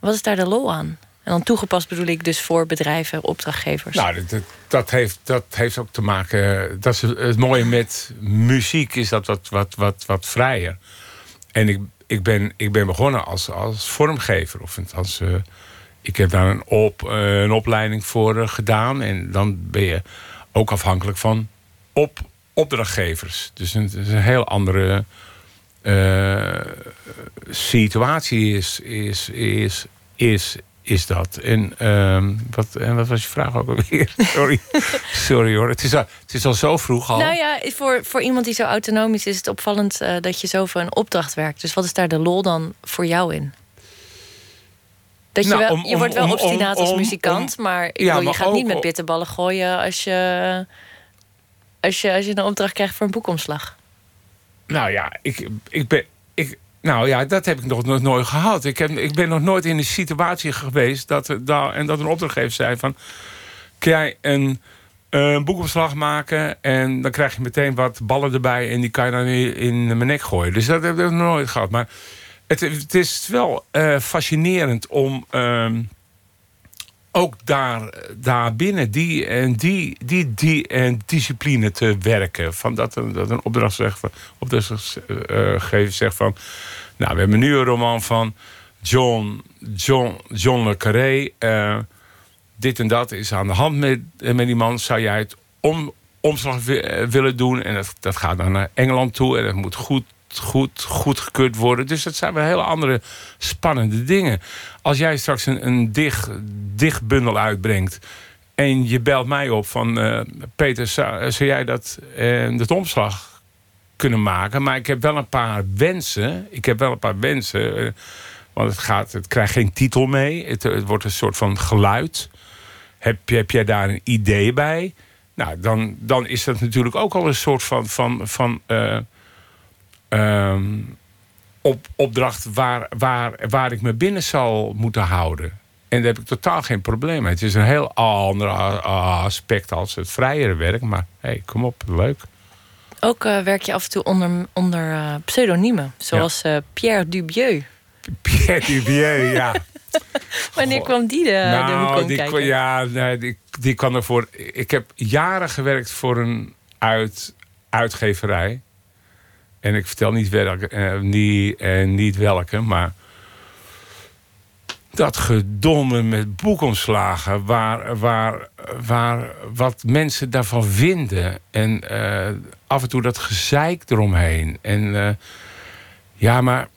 Wat is daar de lol aan? En dan toegepast bedoel ik dus voor bedrijven, opdrachtgevers. Nou, dat, dat, dat heeft, dat heeft ook te maken. Dat is het mooie met muziek, is dat wat, wat, wat, wat vrijer. En ik, ik, ben, ik ben begonnen als, als vormgever. Of als, eh, ik heb daar een, op, eh, een opleiding voor gedaan. En dan ben je ook afhankelijk van op, opdrachtgevers. Dus het is een heel andere eh, situatie is, is, is, is, is dat. En, ehm, wat, en wat was je vraag ook alweer? <laughs> Sorry, Sorry hoor. Het is, al, het is al zo vroeg al. Nou ja, voor, voor iemand die zo autonoom is, is het opvallend eh, dat je zo voor een opdracht werkt. Dus wat is daar de lol dan voor jou in? Dat je, Nou, wel, om- je wordt wel om- obstinaat als muzikant, maar, ik Ja, wil, je maar gaat niet met bitterballen gooien als je, als, je, als je een opdracht krijgt voor een boekomslag. Nou ja, ik, ik ben. Ik, nou ja, dat heb ik nog, nog nooit gehad. Ik, heb, ik ben nog nooit in een situatie geweest dat, daar en dat een opdrachtgever zei van... Kun jij een, een boekopslag maken en dan krijg je meteen wat ballen erbij... en die kan je dan in, in mijn nek gooien. Dus dat heb ik nog nooit gehad. Maar het, het is wel eh, fascinerend om... ehm, ook daar, daar binnen die en die, die, die en discipline te werken. Van dat, een, dat een opdrachtgever opdrachtgever zegt van... Nou, we hebben nu een roman van John, John, John le Carré. eh, dit en dat is aan de hand met, met die man. Zou jij het om, omslag wi- eh, willen doen? En dat, dat gaat dan naar Engeland toe. En dat moet goed, goed, goedgekeurd worden. Dus dat zijn wel hele andere spannende dingen. Als jij straks een, een dicht, dichtbundel uitbrengt... en je belt mij op van... eh, Peter, zou, jij dat, eh, dat omslag kunnen maken? Maar ik heb wel een paar wensen. Ik heb wel een paar wensen... eh, Want het, gaat, het krijgt geen titel mee. Het, wordt een soort van geluid. Heb, heb jij daar een idee bij? Nou, dan, dan is dat natuurlijk ook al een soort van, van, van ehm, op, opdracht waar, waar, waar ik me binnen zal moeten houden. En daar heb ik totaal geen probleem mee. Het is een heel ander aspect als het vrijere werk. Maar hey, kom op, leuk. Ook eh, werk je af en toe onder, onder eh, pseudoniemen, zoals eh, Pierre Dubieu. Pierre Dubieu, <laughs> ja. Wanneer kwam die de, om die, kijken? kwa- ja, nee, die, die kwam ervoor. Ik heb jaren gewerkt voor een uit, uitgeverij. En ik vertel niet, welke, eh, niet, niet welke, maar. Dat gedonder met boekomslagen, waar, waar, waar wat mensen daarvan vinden. En eh, af en toe dat gezeik eromheen. En eh, ja, maar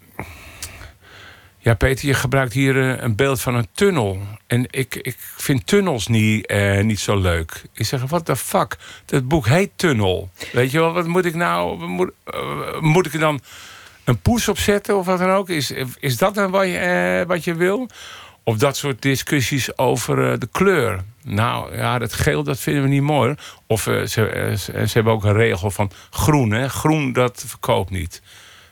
ja, Peter, je gebruikt hier eh, een beeld van een tunnel. En ik, ik vind tunnels niet, eh, niet zo leuk. Ik zeg, what the fuck? Dat boek heet Tunnel. Weet je wel, wat moet ik nou... wat Moet, eh, moet ik er dan een poes op zetten of wat dan ook? Is, is dat dan wat je, eh, wat je wil? Of dat soort discussies over de kleur. Nou ja, dat geel, dat vinden we niet mooi. Of ze, ze, ze hebben ook een regel van groen. Hè? Groen, dat verkoopt niet.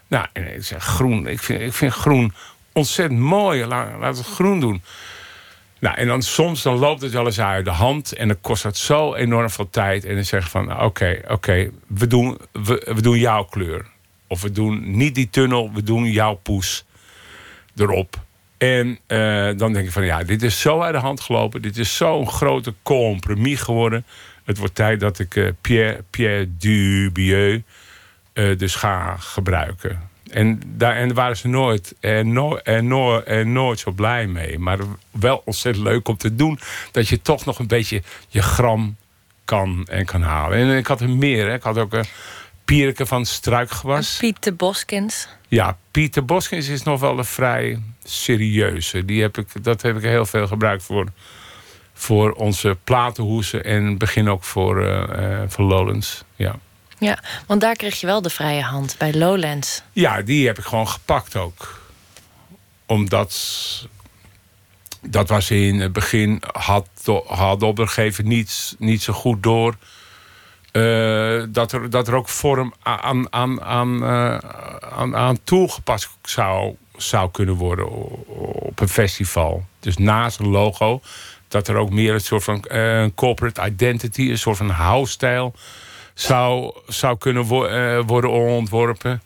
Nou, en ik zeg groen. Ik vind, ik vind groen ontzettend mooi. Laat, laat het groen doen. Nou, en dan soms dan loopt het wel eens uit de hand. En dan kost dat zo enorm veel tijd. En dan zeg je van, nou, oké, oké, we, doen, we, we doen jouw kleur. Of we doen niet die tunnel, we doen jouw poes erop. En eh, dan denk ik van, ja, dit is zo uit de hand gelopen. Dit is zo'n grote compromis geworden. Het wordt tijd dat ik eh, Pierre, Pierre Dubieu eh, dus ga gebruiken. En daar en waren ze nooit, eh, no, eh, no, eh, nooit zo blij mee. Maar wel ontzettend leuk om te doen. Dat je toch nog een beetje je gram kan en kan halen. En ik had er meer. Hè. Ik had ook een Pierke van Struikgewas. Piet de Boskins. Ja, Pieter Boskins is nog wel een vrij serieuze. Die heb ik, dat heb ik heel veel gebruikt voor, voor onze platenhoesen. En begin ook voor, eh, voor Lowlands. Ja. Ja, want daar kreeg je wel de vrije hand bij Lowlands. Ja, die heb ik gewoon gepakt ook. Omdat dat was in het begin, had, had opdrachtgever niet, niet zo goed door. eh, dat, er, dat er ook vorm aan, aan, aan, eh, aan, aan toegepast zou, zou kunnen worden op een festival. Dus naast een logo, dat er ook meer een soort van eh, corporate identity, een soort van house-stijl zou, zou kunnen wo- eh, worden ontworpen.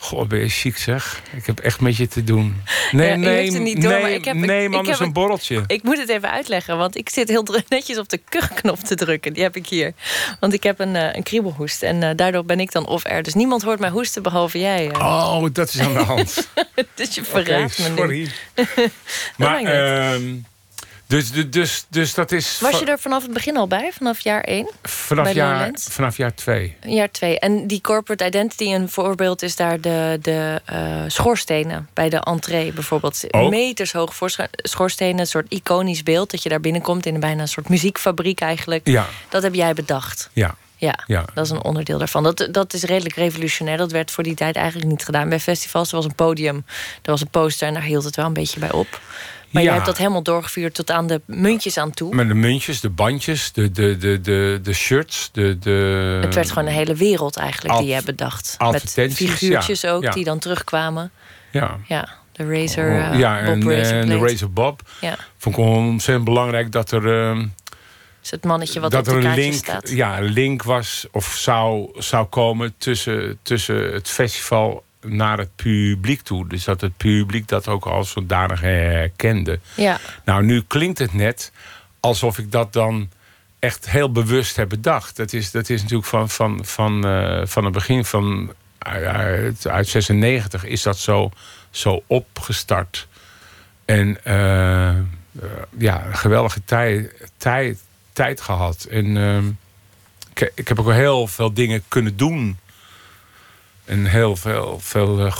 Goh, ben je chic zeg. Ik heb echt met je te doen. <laughs> Nee, Ja, nee, niet door, nee, maar ik heb- neem ik- ik anders heb een borreltje. Ik moet het even uitleggen, want ik zit heel <laughs> netjes op de kuchknop te drukken. Die heb ik hier. Want ik heb een, eh, een kriebelhoest en eh, daardoor ben ik dan off-air. Dus niemand hoort mij hoesten behalve jij. Oh, dat is aan de hand. <laughs> dus je verraadt me nu. sorry. maar, dus, dus, dus, dus dat is Was je er vanaf het begin al bij, vanaf jaar 1? vanaf, jaar, vanaf jaar twee. Jaar 2. En die corporate identity, een voorbeeld is daar de, de eh, schoorstenen. Bij de entree bijvoorbeeld. Oh. Meters hoge voorscha- schoorstenen, een soort iconisch beeld. Dat je daar binnenkomt in bijna een soort muziekfabriek eigenlijk. Ja, Dat heb jij bedacht. ja, Ja, ja. dat is een onderdeel daarvan. Dat, dat is redelijk revolutionair. Dat werd voor die tijd eigenlijk niet gedaan. Bij festivals, er was een podium, er was een poster... en daar hield het wel een beetje bij op. Maar Ja. je hebt dat helemaal doorgevuurd tot aan de muntjes aan toe. Met de muntjes, de bandjes, de, de, de, de, de shirts, de, de... Het werd gewoon een hele wereld eigenlijk die je hebt bedacht. Met figuurtjes ja, ook ja. die dan terugkwamen. Ja, Ja, de Razer, Oh, eh, ja Bob en, Razor en de. Razor Bob. Ja, Vond ik ontzettend belangrijk dat er... is het mannetje wat dat op de er een link, staat. ja, een link was of zou, zou komen tussen, tussen het festival naar het publiek toe. Dus dat het publiek dat ook als zodanig herkende. Ja, Nou, nu klinkt het net alsof ik dat dan echt heel bewust heb bedacht. Dat is, dat is natuurlijk van, van, van, eh, van het begin van uit, uit 96 is dat zo, zo opgestart. En eh, ja, een geweldige tijd, tijd, tijd gehad. En ehm, ik, ik heb ook heel veel dingen kunnen doen. En heel veel, veel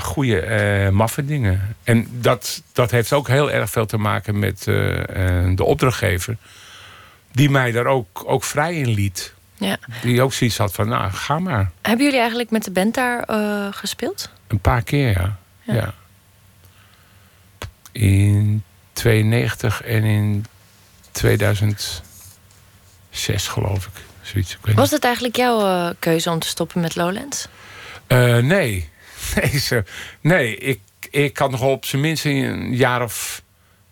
goede, eh maffe dingen. En dat, dat heeft ook heel erg veel te maken met eh, eh, de opdrachtgever. Die mij daar ook, ook vrij in liet. ja. Die ook zoiets had van, nou, ga maar. Hebben jullie eigenlijk met de band daar eh, gespeeld? Een paar keer, ja. Ja. ja. in 92 en in 2006, geloof ik. Zoiets. Ik Was het eigenlijk jouw eh, keuze om te stoppen met Lowlands? Eh, nee. <laughs> Nee, nee ik, ik had nog op zijn minst een jaar of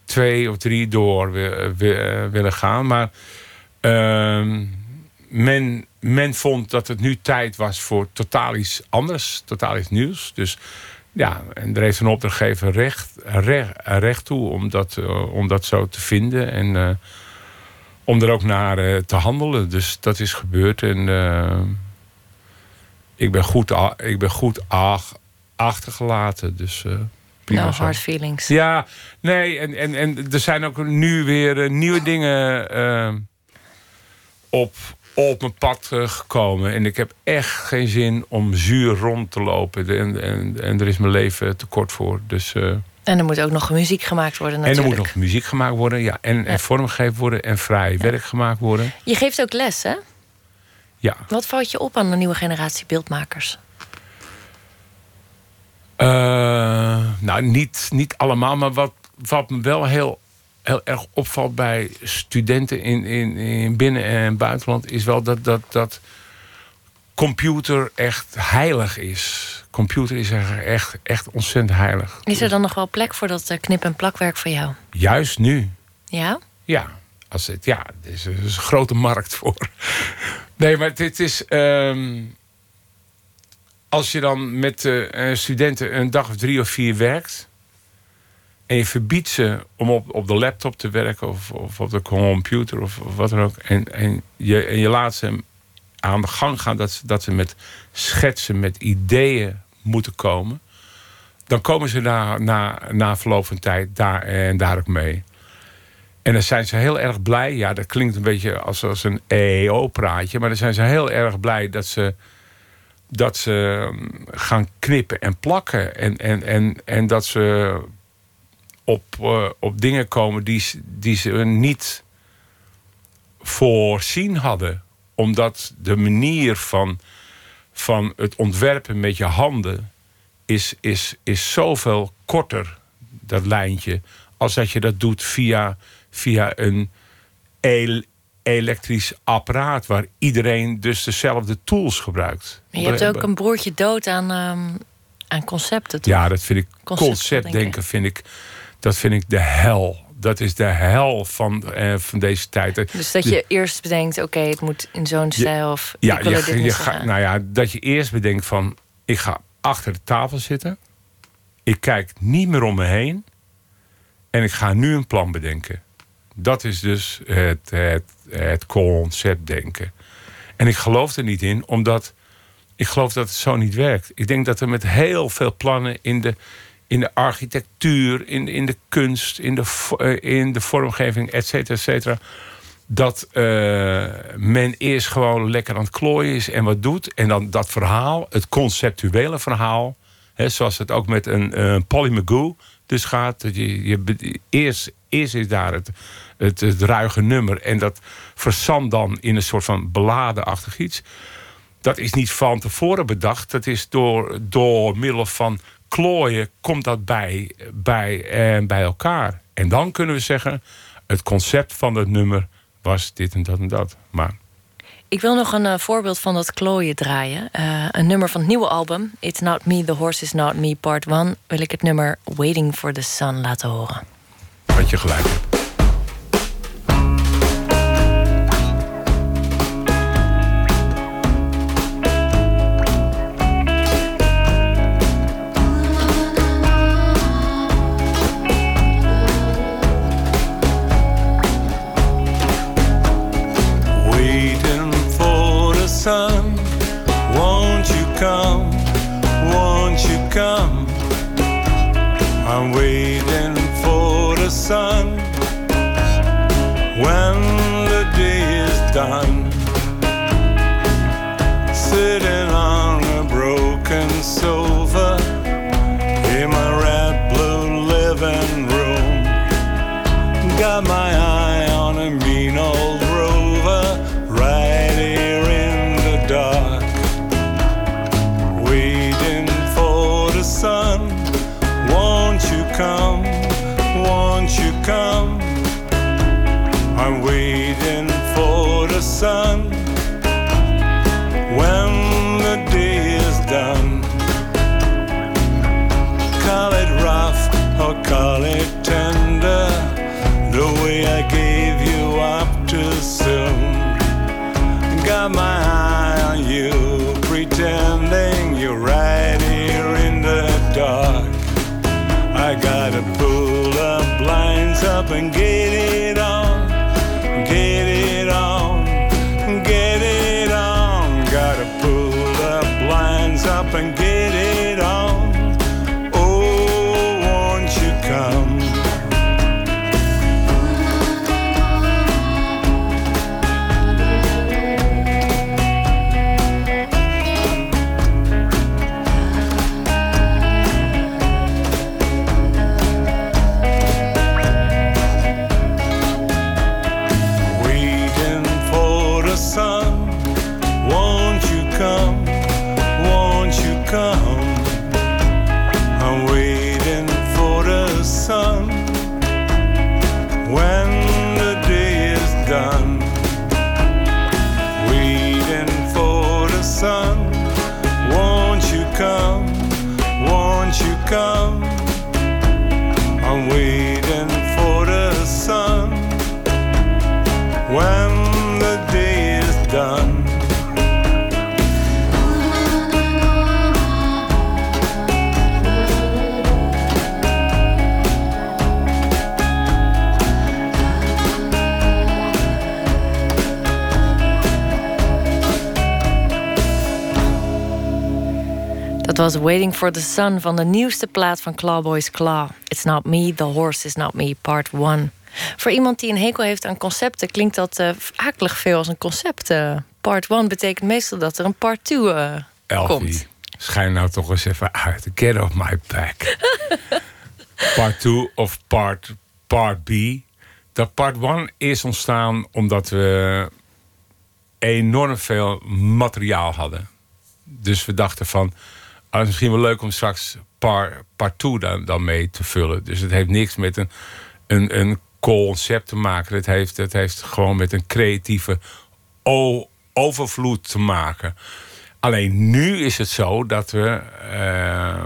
twee of drie door wi- eh, willen gaan. Maar ehm, men, men vond dat het nu tijd was voor totaal iets anders, totaal iets nieuws. Dus ja, en er heeft een opdrachtgever recht, recht, recht toe om dat, eh, om dat zo te vinden. En om er ook naar te handelen. Dus dat is gebeurd. En ik ben goed, ik ben goed ach- achtergelaten. Dus eh prima No zo. hard feelings. Ja, nee, en, en, en er zijn ook nu weer eh, nieuwe dingen eh, op, op mijn pad eh, gekomen. En ik heb echt geen zin om zuur rond te lopen. En, en, en er is mijn leven te kort voor. Dus, En er moet ook nog muziek gemaakt worden en natuurlijk. er moet nog muziek gemaakt worden. Ja, en, en vormgegeven worden. En vrij werk gemaakt worden. Je geeft ook les, hè? Ja. Wat valt je op aan de nieuwe generatie beeldmakers? Eh, nou, niet, niet allemaal, maar wat, wat me wel heel, heel erg opvalt bij studenten in, in, in binnen- en buitenland, is wel dat, dat, dat computer echt heilig is. Computer is echt, echt, ontzettend heilig. Is er dan nog wel plek voor dat eh, knip- en plakwerk voor jou? Juist nu. Ja? Ja, als het, ja er, is, er is een grote markt voor. Nee, maar dit is. ehm, als je dan met eh, eh, studenten een dag of drie of vier werkt. en je verbiedt ze om op, op de laptop te werken. of, of op de computer of, of wat dan ook. En, en, je, en je laat ze aan de gang gaan dat ze, dat ze met schetsen, met ideeën moeten komen. dan komen ze na, na, na verloop van tijd daar en daar ook mee. En dan zijn ze heel erg blij. Ja, dat klinkt een beetje als, als een EEO-praatje. Maar dan zijn ze heel erg blij dat ze, dat ze mm, gaan knippen en plakken. En, en, en, en dat ze op, eh, op dingen komen die, die ze niet voorzien hadden. Omdat de manier van, van het ontwerpen met je handen is, is, is zoveel korter, dat lijntje, als dat je dat doet via, via een el- elektrisch apparaat waar iedereen dus dezelfde tools gebruikt. Je hebt ook een broertje dood aan, ehm, aan concepten. toch? Ja, dat vind ik Conceptdenken. vind ik, dat vind ik de hel. Dat is de hel van, eh, van deze tijd. Dus dat je eerst bedenkt, oké, het moet in zo'n stijl of Ja, ik wil je, dit je niet ga- nou ja, dat je eerst bedenkt van... ik ga achter de tafel zitten. Ik kijk niet meer om me heen. En ik ga nu een plan bedenken. Dat is dus het, het, het conceptdenken. En ik geloof er niet in, omdat ik geloof dat het zo niet werkt. Ik denk dat er met heel veel plannen in de, in de architectuur, in, in de kunst, in de, eh, in de vormgeving, et cetera, et cetera. Dat eh, men eerst gewoon lekker aan het klooien is en wat doet. En dan dat verhaal, het conceptuele verhaal. Hè, zoals het ook met een eh Polly McGoo dus gaat. Dat je, je, eerst, eerst is daar het, het, ruige nummer. En dat verzandt dan in een soort van beladenachtig iets dat is niet van tevoren bedacht. Dat is door, door middel van klooien komt dat bij, bij, en bij elkaar. En dan kunnen we zeggen, het concept van het nummer was dit en dat en dat. Maar Ik wil nog een eh, voorbeeld van dat klooien draaien. Eh, een nummer van het nieuwe album, It's Not Me, The Horse Is Not Me, Part 1... wil ik het nummer Waiting for the Sun laten horen. Had je gelijk. hebt. Come? Won't you come? I'm waiting sun. When the day is done, soon. Got my eye on you, pretending you're right here in the dark. I gotta pull the blinds up and get was Waiting for the Sun van de nieuwste plaat van Clawboys Claw. It's Not Me, The Horse Is Not Me, Part 1. Voor iemand die een hekel heeft aan concepten... klinkt dat eh akelig veel als een concept. eh. part 1 betekent meestal dat er een part 2 eh, Elfie, komt. schijn nou toch eens even uit. Get off my back. <laughs> part 2 of part, part B. Dat part 1 is ontstaan omdat we enorm veel materiaal hadden. Dus we dachten van, ah, het is misschien wel leuk om straks part, part 2 dan, dan mee te vullen. Dus het heeft niks met een, een, een concept te maken. Het heeft, het heeft gewoon met een creatieve overvloed te maken. Alleen nu is het zo dat we eh,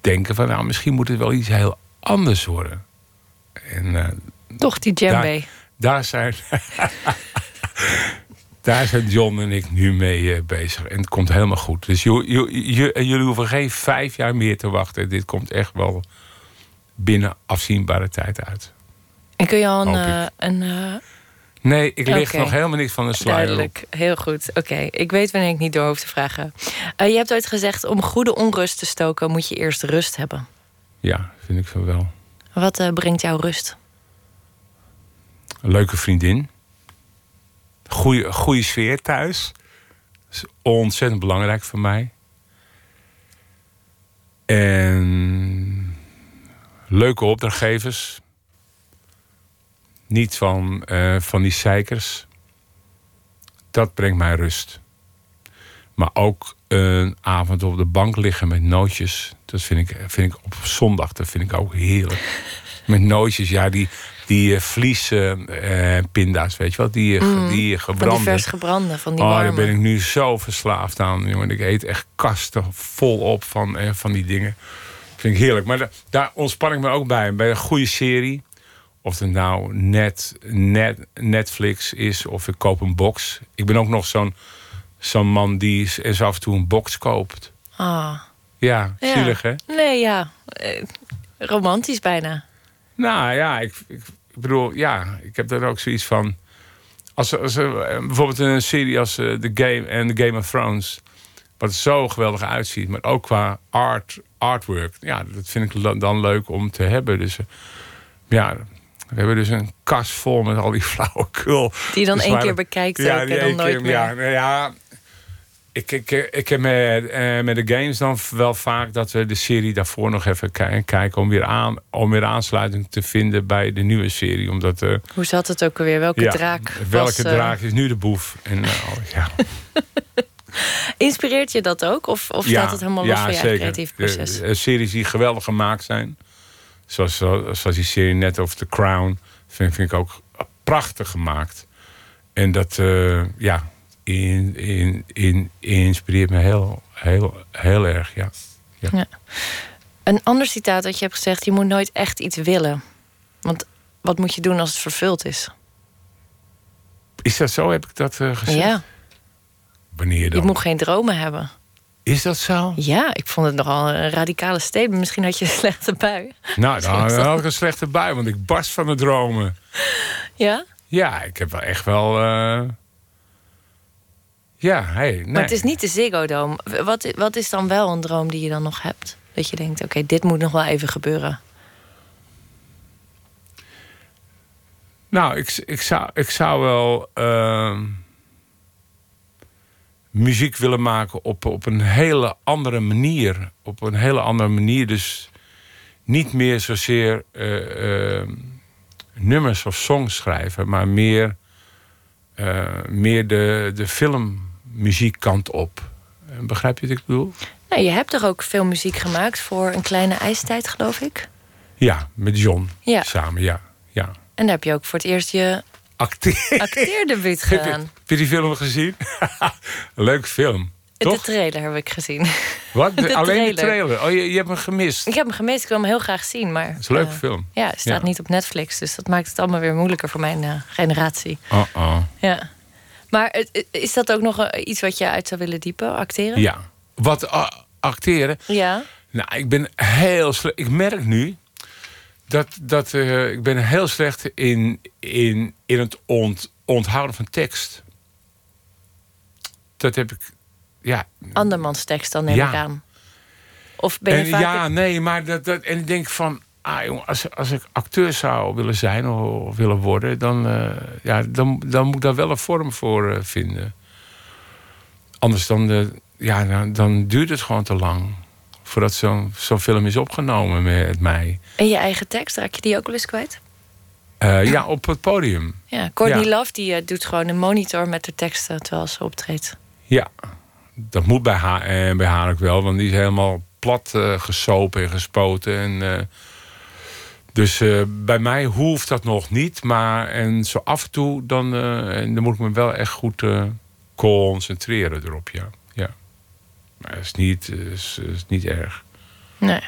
denken van... nou, misschien moet het wel iets heel anders worden. En eh, Toch die djembe. daar, daar zijn... <laughs> <laughs> Daar zijn John en ik nu mee eh, bezig. En het komt helemaal goed. Dus jullie hoeven geen vijf jaar meer te wachten. Dit komt echt wel binnen afzienbare tijd uit. En kun je al een... Eh, een eh, Nee, ik lig nog helemaal niks van de op. Duidelijk, heel goed. Oké, ik weet wanneer ik niet door hoef te vragen. Je hebt ooit gezegd, om goede onrust te stoken... moet je eerst rust hebben. Ja, vind ik zo wel. Wat brengt jou rust? Een leuke vriendin. Goeie, goede sfeer thuis. Is ontzettend belangrijk voor mij. En leuke opdrachtgevers. Niet van, eh, van die zeikers. Dat brengt mij rust. Maar ook een avond op de bank liggen met nootjes. Dat vind ik, vind ik op zondag dat vind ik ook heerlijk. Met nootjes, ja, die, die vliespinda's, weet je wel. Die, eh, Mm, die Van die gebrande. vers gebrande, van die oh, warme. daar ben ik nu zo verslaafd aan. Jongen. Ik eet echt kasten volop van, eh, van die dingen. Vind ik heerlijk. Maar da- daar ontspan ik me ook bij. Bij een goede serie. Of het nou net, net, Netflix is of ik koop een box. Ik ben ook nog zo'n zo'n man die eens af en toe een box koopt. Ah, Ja, ja. zielig hè? Nee, ja. Eh, romantisch bijna. Nou ja, ik, ik, ik bedoel, ja, ik heb daar ook zoiets van. Als, als eh, bijvoorbeeld een serie als eh, The Game en The Game of Thrones. Wat zo geweldig uitziet, maar ook qua art, artwork. Ja, dat vind ik dan leuk om te hebben. Dus eh, ja, we hebben dus een kast vol met al die <laughs> flauwekul. Die je dan Dus één keer bekijkt ja, ook en dan nooit keer- meer. Ja, nou ja, ik, ik, ik heb met, eh, met de games dan wel vaak dat we de serie daarvoor nog even ki- kijken om weer, aan, om weer aansluiting te vinden bij de nieuwe serie. Omdat eh, Hoe zat het ook alweer? Welke ja, draak? welke was, eh, draak is nu de boef? En, oh, ja, <laughs> Inspireert je dat ook? Of, of staat het helemaal los van je creatief proces? De, series die geweldig gemaakt zijn. Zoals, zoals die serie net over The Crown. Vind, vind ik ook prachtig gemaakt. En dat ja, in, in, in, inspireert me heel, heel, heel erg. Ja. Ja. Een ander citaat dat je hebt gezegd: je moet nooit echt iets willen. Want wat moet je doen als het vervuld is? Is dat zo? Heb ik dat eh, gezegd? Ja, Wanneer je dan? moet geen dromen hebben. Is dat zo? Ja, ik vond het nogal een radicale statement. Misschien had je een slechte bui. Nou, dan <laughs> had ik een slechte bui, want ik barst van de dromen. Ja? Ja, ik heb wel echt wel. eh, Ja, hey, nee. Maar het is niet de Ziggo Dome. Wat, wat is dan wel een droom die je dan nog hebt? Dat je denkt, oké, dit moet nog wel even gebeuren. Nou, ik, ik, zou, ik zou wel ehm, muziek willen maken op, op een hele andere manier. Op een hele andere manier. Dus niet meer zozeer eh, ehm, nummers of songs schrijven, maar meer, eh, meer de, de filmmuziekkant op. Eh, Begrijp je wat ik bedoel? Nou, je hebt toch ook veel muziek gemaakt voor een kleine ijstijd, geloof ik? Ja, met John Ja. samen, ja. ja. En daar heb je ook voor het eerst je Acteer. acteerdebuut <laughs> Heb je, gedaan. heb je die film gezien? <laughs> Leuk film. De trailer heb ik gezien. Wat? <laughs> de Alleen de trailer. trailer? Oh, je, je hebt hem gemist. Ik heb hem gemist, ik wil hem heel graag zien. Maar, Het is een leuke eh, film. Ja, het staat Ja. niet op Netflix. Dus dat maakt het allemaal weer moeilijker voor mijn eh, generatie. Oh, oh. Ja. Maar is dat ook nog eh, iets wat je uit zou willen diepen, acteren? Ja. Wat ah, acteren? Ja. Nou, ik ben heel slecht. Ik merk nu dat, dat eh, ik ben heel slecht in, in, in het ont, onthouden van tekst. Dat heb ik. Ja. Andermans tekst dan neem Ja. ik aan. Of ben je En, vaak... ja, nee, maar dat, dat. En ik denk van. Ah, jongen, als, als ik acteur zou willen zijn of, willen worden, dan, eh, ja, dan, dan moet ik daar wel een vorm voor eh, vinden. Anders dan, eh, ja, dan, dan duurt het gewoon te lang. Voordat zo'n zo'n film is opgenomen met mij. En je eigen tekst, raak je die ook wel eens kwijt? Eh, ja, op het podium. Ja, Courtney Ja. Love die, doet gewoon een monitor met de teksten terwijl ze optreedt. Ja, dat moet bij haar, en bij haar ook wel, want die is helemaal plat gesopen en gespoten. En, dus eh, bij mij hoeft dat nog niet, maar en zo af en toe dan, eh, en dan moet ik me wel echt goed eh, concentreren erop. Ja. Ja. Maar het is niet, is, is niet erg. Nee.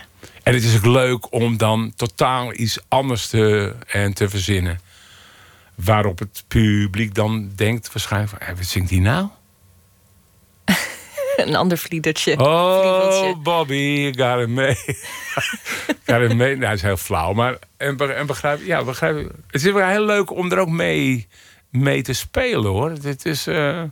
En het is ook leuk om dan totaal iets anders te, en te verzinnen. Waarop het publiek dan denkt waarschijnlijk van... "Hé, wat zingt hij nou? Een ander vliedertje. Oh. Bobby, got it mee. <laughs> got it mee. Nou, dat is heel flauw. Maar en, be- en begrijp, ja, begrijp, het is wel heel leuk om er ook mee, mee te spelen, hoor. Het is... eh,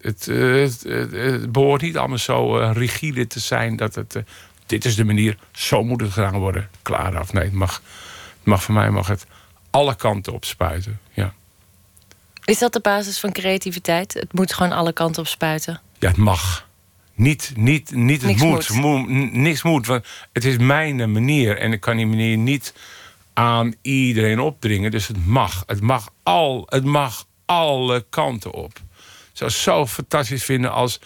het, eh, het, het- het behoort niet allemaal zo eh, rigide te zijn dat het... dit is de manier, zo moet het gedaan worden. Klaar af. Nee, het mag, het mag voor mij mag het alle kanten op spuiten. Ja. Is dat de basis van creativiteit? Het moet gewoon alle kanten op spuiten. Ja, het mag. Niet, niet, niet het Niks moet. moet. Niks moet. Want het is mijn eh, manier. En ik kan die manier niet aan iedereen opdringen. Dus het mag. Het mag, al, het mag alle kanten op. Ik zou het zo fantastisch vinden als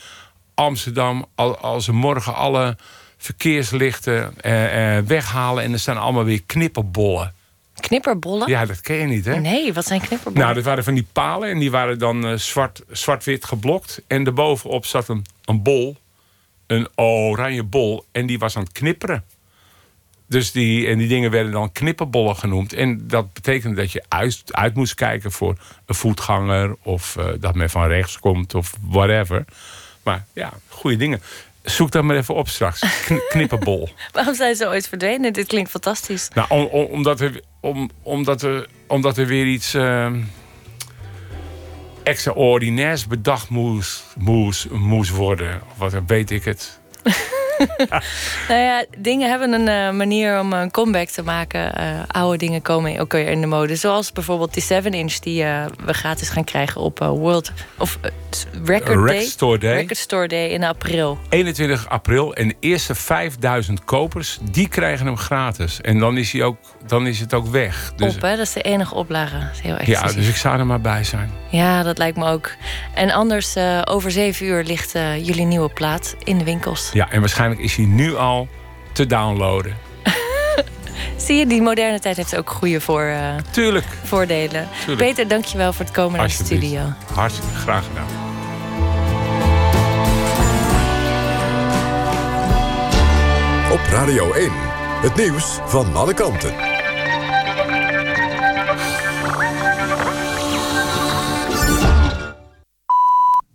Amsterdam... al- als ze morgen alle verkeerslichten eh, eh, weghalen... en er staan allemaal weer knipperbollen. Knipperbollen? Ja, dat ken je niet, hè? Nee, wat zijn knipperbollen? Nou, dat waren van die palen en die waren dan eh, zwart, zwart-wit geblokt. En daarbovenop zat een, een bol, een oranje bol, en die was aan het knipperen. Dus die, en die dingen werden dan knipperbollen genoemd. En dat betekende dat je uit, uit moest kijken voor een voetganger... of eh, dat men van rechts komt of whatever. Maar ja, goede dingen. Zoek dat maar even op straks. Kn- knipperbol. <laughs> Waarom zijn ze ooit verdwenen? Dit klinkt fantastisch. Nou, om, om- omdat, er, om, omdat, er, omdat er weer iets ehm, extraordinairs bedacht moest, moest, moest worden. Of wat weet ik het. <laughs> <laughs> Nou ja, dingen hebben een eh, manier om een comeback te maken. Eh, oude dingen komen ook weer in de mode. Zoals bijvoorbeeld die 7-inch die eh, we gratis gaan krijgen op World... of Record Day. Store Day. Record Store Day in april. 21 april en de eerste 5000 kopers, die krijgen hem gratis. En dan is, hij ook, dan is het ook weg. Dus, op, hè? Dat is de enige oplage. Dat is heel ja, dus ik zou er maar bij zijn. Ja, dat lijkt me ook. En anders, over zeven uur ligt jullie nieuwe plaat in de winkels. Ja, en waarschijnlijk is hij nu al te downloaden. <laughs> Zie je, die moderne tijd heeft ook goede voor, uh, Tuurlijk. voordelen. Tuurlijk. Peter, dankjewel voor het komen naar de studio. Hartstikke graag gedaan. Op Radio 1, het nieuws van alle kanten.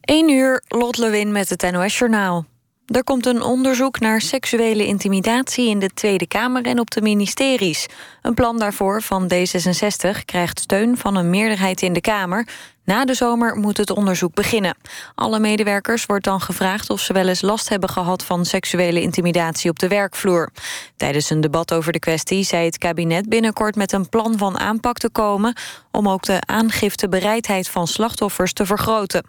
1 uur, Lot Lewin met het NOS-journaal. Er komt een onderzoek naar seksuele intimidatie in de Tweede Kamer en op de ministeries. Een plan daarvoor van D66 krijgt steun van een meerderheid in de Kamer. Na de zomer moet het onderzoek beginnen. Alle medewerkers wordt dan gevraagd of ze wel eens last hebben gehad van seksuele intimidatie op de werkvloer. Tijdens een debat over de kwestie zei het kabinet binnenkort met een plan van aanpak te komen om ook de aangiftebereidheid van slachtoffers te vergroten.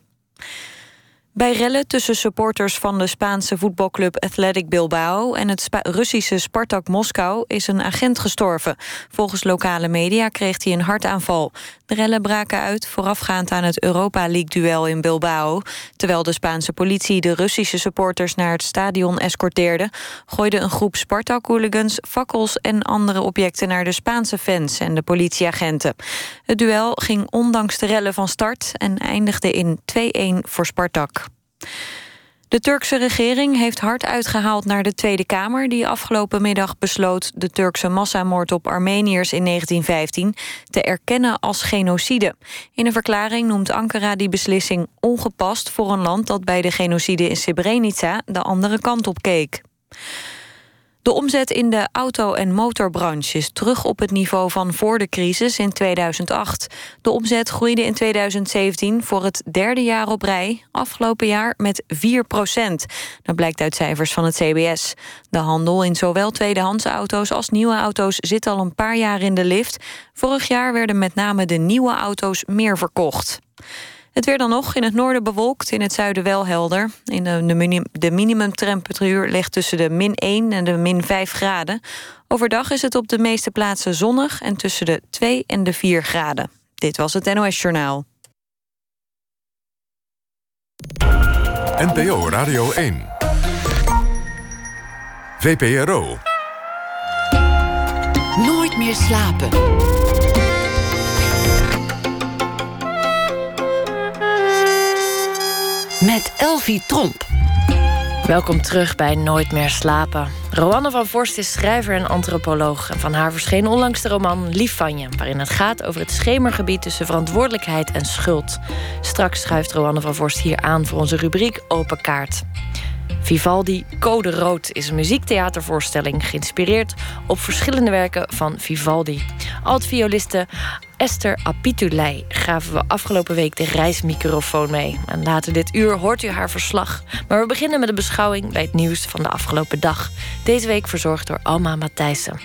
Bij rellen tussen supporters van de Spaanse voetbalclub Athletic Bilbao en het Russische Spartak Moskou is een agent gestorven. Volgens lokale media kreeg hij een hartaanval. De rellen braken uit voorafgaand aan het Europa League-duel in Bilbao. Terwijl de Spaanse politie de Russische supporters naar het stadion escorteerde, gooide een groep Spartak-hooligans fakkels en andere objecten naar de Spaanse fans en de politieagenten. Het duel ging ondanks de rellen van start en eindigde in 2-1 voor Spartak. De Turkse regering heeft hard uitgehaald naar de Tweede Kamer... die afgelopen middag besloot de Turkse massamoord op Armeniërs in 1915... te erkennen als genocide. In een verklaring noemt Ankara die beslissing ongepast... voor een land dat bij de genocide in Srebrenica de andere kant op keek. De omzet in de auto- en motorbranche is terug op het niveau van voor de crisis in 2008. De omzet groeide in 2017 voor het derde jaar op rij, afgelopen jaar met 4 procent. Dat blijkt uit cijfers van het CBS. De handel in zowel tweedehands auto's als nieuwe auto's zit al een paar jaar in de lift. Vorig jaar werden met name de nieuwe auto's meer verkocht. Het weer dan nog. In het noorden bewolkt, in het zuiden wel helder. In de, de, de minimumtemperatuur ligt tussen de min 1 en de min 5 graden. Overdag is het op de meeste plaatsen zonnig... en tussen de 2 en de 4 graden. Dit was het NOS Journaal. NPO Radio 1. VPRO. Nooit meer slapen. Met Elvie Tromp. Welkom terug bij Nooit meer slapen. Roanne van Vorst is schrijver en antropoloog. En van haar verscheen onlangs de roman Lief van je... waarin het gaat over het schemergebied tussen verantwoordelijkheid en schuld. Straks schuift Roanne van Vorst hier aan voor onze rubriek Open Kaart. Vivaldi Code Rood is een muziektheatervoorstelling... geïnspireerd op verschillende werken van Vivaldi. Alt-violiste Esther Apitulei gaven we afgelopen week de reismicrofoon mee. En later dit uur hoort u haar verslag. Maar we beginnen met een beschouwing bij het nieuws van de afgelopen dag. Deze week verzorgd door Alma Matthijssen.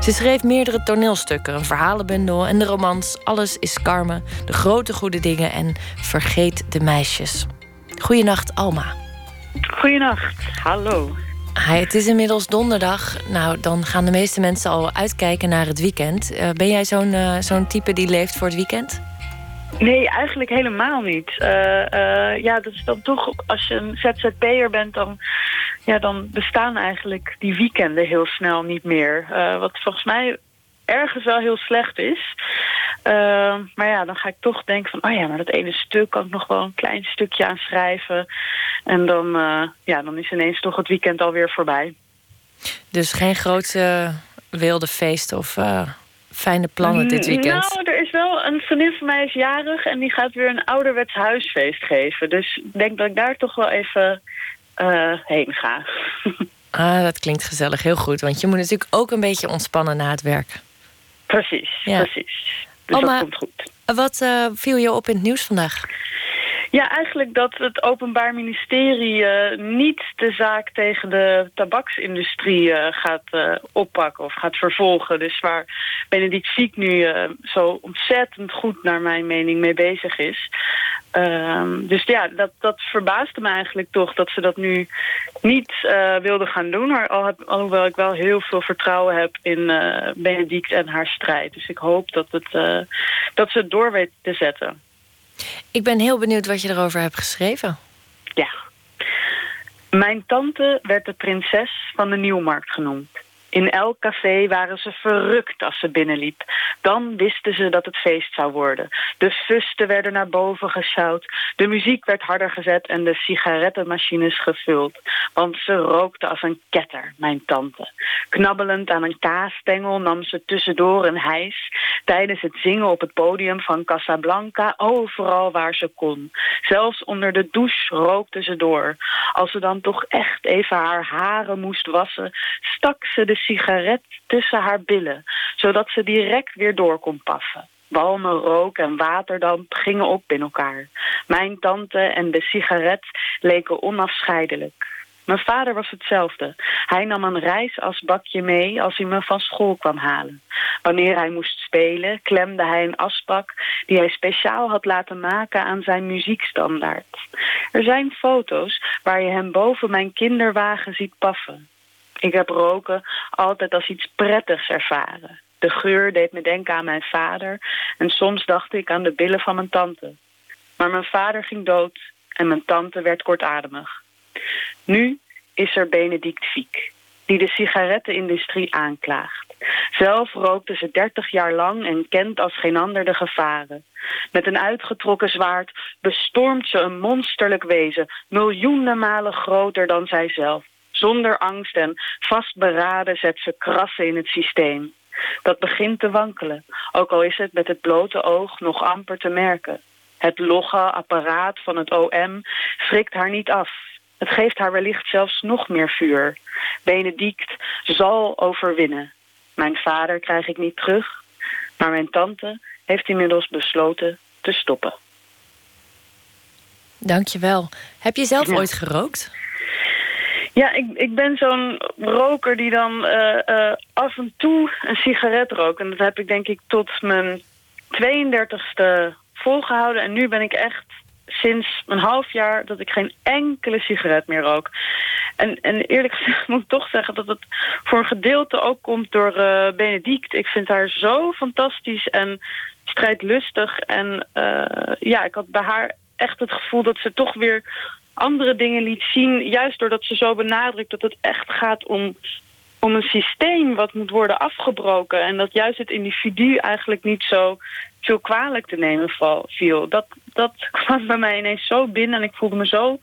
Ze schreef meerdere toneelstukken, een verhalenbundel en de romans Alles is Carmen, De Grote Goede Dingen en Vergeet de Meisjes. Goedenacht, Alma. Goedenacht, hallo. Hi, het is inmiddels donderdag. Nou, dan gaan de meeste mensen al uitkijken naar het weekend. Uh, ben jij zo'n uh, zo'n type die leeft voor het weekend? Nee, eigenlijk helemaal niet. Uh, ja, dat is dan toch, als je een ZZP'er bent, dan, ja, dan bestaan eigenlijk die weekenden heel snel niet meer. wat volgens mij ergens wel heel slecht is. Uh, maar ja, dan ga ik toch denken van... oh ja, maar dat ene stuk kan ik nog wel een klein stukje aan schrijven. En dan, uh, ja, dan is ineens toch het weekend alweer voorbij. Dus geen grote wilde feesten of uh, fijne plannen dit weekend? Nou, er is wel... Een vriendin van mij is jarig en die gaat weer een ouderwets huisfeest geven. Dus ik denk dat ik daar toch wel even heen ga. <laughs> ah, dat klinkt gezellig. Heel goed. Want je moet natuurlijk ook een beetje ontspannen na het werk. Precies, ja. precies. Dus Oma, dat komt goed. Wat uh, viel je op in het nieuws vandaag? Ja, eigenlijk dat het Openbaar Ministerie uh, niet de zaak tegen de tabaksindustrie uh, gaat uh, oppakken of gaat vervolgen. Dus waar Benedict Fiek nu zo ontzettend goed naar mijn mening mee bezig is. Ehm, dus ja, dat, dat verbaasde me eigenlijk toch dat ze dat nu niet wilden gaan doen. Maar al heb, alhoewel ik wel heel veel vertrouwen heb in Benedict en haar strijd. Dus ik hoop dat, het, dat ze het door weet te zetten. Ik ben heel benieuwd wat je erover hebt geschreven. Ja. Mijn tante werd de prinses van de Nieuwmarkt genoemd. In elk café waren ze verrukt als ze binnenliep. Dan wisten ze dat het feest zou worden. De fusten werden naar boven gesjouwd. De muziek werd harder gezet en de sigarettenmachines gevuld. Want ze rookte als een ketter, mijn tante. Knabbelend aan een kaasstengel nam ze tussendoor een hijs. Tijdens het zingen op het podium van Casablanca, overal waar ze kon. Zelfs onder de douche rookte ze door. Als ze dan toch echt even haar haren moest wassen, stak ze de sigaret tussen haar billen, zodat ze direct weer door kon paffen. Walmen, rook en waterdamp gingen op in elkaar. Mijn tante en de sigaret leken onafscheidelijk. Mijn vader was hetzelfde. Hij nam een reisasbakje mee als hij me van school kwam halen. Wanneer hij moest spelen, klemde hij een asbak die hij speciaal had laten maken aan zijn muziekstandaard. Er zijn foto's waar je hem boven mijn kinderwagen ziet paffen. Ik heb roken altijd als iets prettigs ervaren. De geur deed me denken aan mijn vader en soms dacht ik aan de billen van mijn tante. Maar mijn vader ging dood en mijn tante werd kortademig. Nu is er Benedict Fiek, die de sigarettenindustrie aanklaagt. Zelf rookte ze dertig jaar lang en kent als geen ander de gevaren. Met een uitgetrokken zwaard bestormt ze een monsterlijk wezen, miljoenen malen groter dan zijzelf. Zonder angst en vastberaden zet ze krassen in het systeem. Dat begint te wankelen, ook al is het met het blote oog nog amper te merken. Het logge apparaat van het OM schrikt haar niet af. Het geeft haar wellicht zelfs nog meer vuur. Benedict zal overwinnen. Mijn vader krijg ik niet terug, maar mijn tante heeft inmiddels besloten te stoppen. Dankjewel. Heb je zelf ooit gerookt? Ja, ik, ik ben zo'n roker die dan uh, uh, af en toe een sigaret rookt. En dat heb ik denk ik tot mijn 32e volgehouden. En nu ben ik echt sinds een half jaar dat ik geen enkele sigaret meer rook. En, en eerlijk gezegd <laughs> moet ik toch zeggen dat het voor een gedeelte ook komt door uh, Benedict. Ik vind haar zo fantastisch en strijdlustig. En ja, ik had bij haar echt het gevoel dat ze toch weer andere dingen liet zien. Juist doordat ze zo benadrukt dat het echt gaat om, om een systeem wat moet worden afgebroken. En dat juist het individu eigenlijk niet zo veel kwalijk te nemen viel. Dat, dat <laughs> kwam bij mij ineens zo binnen en ik voelde me zo...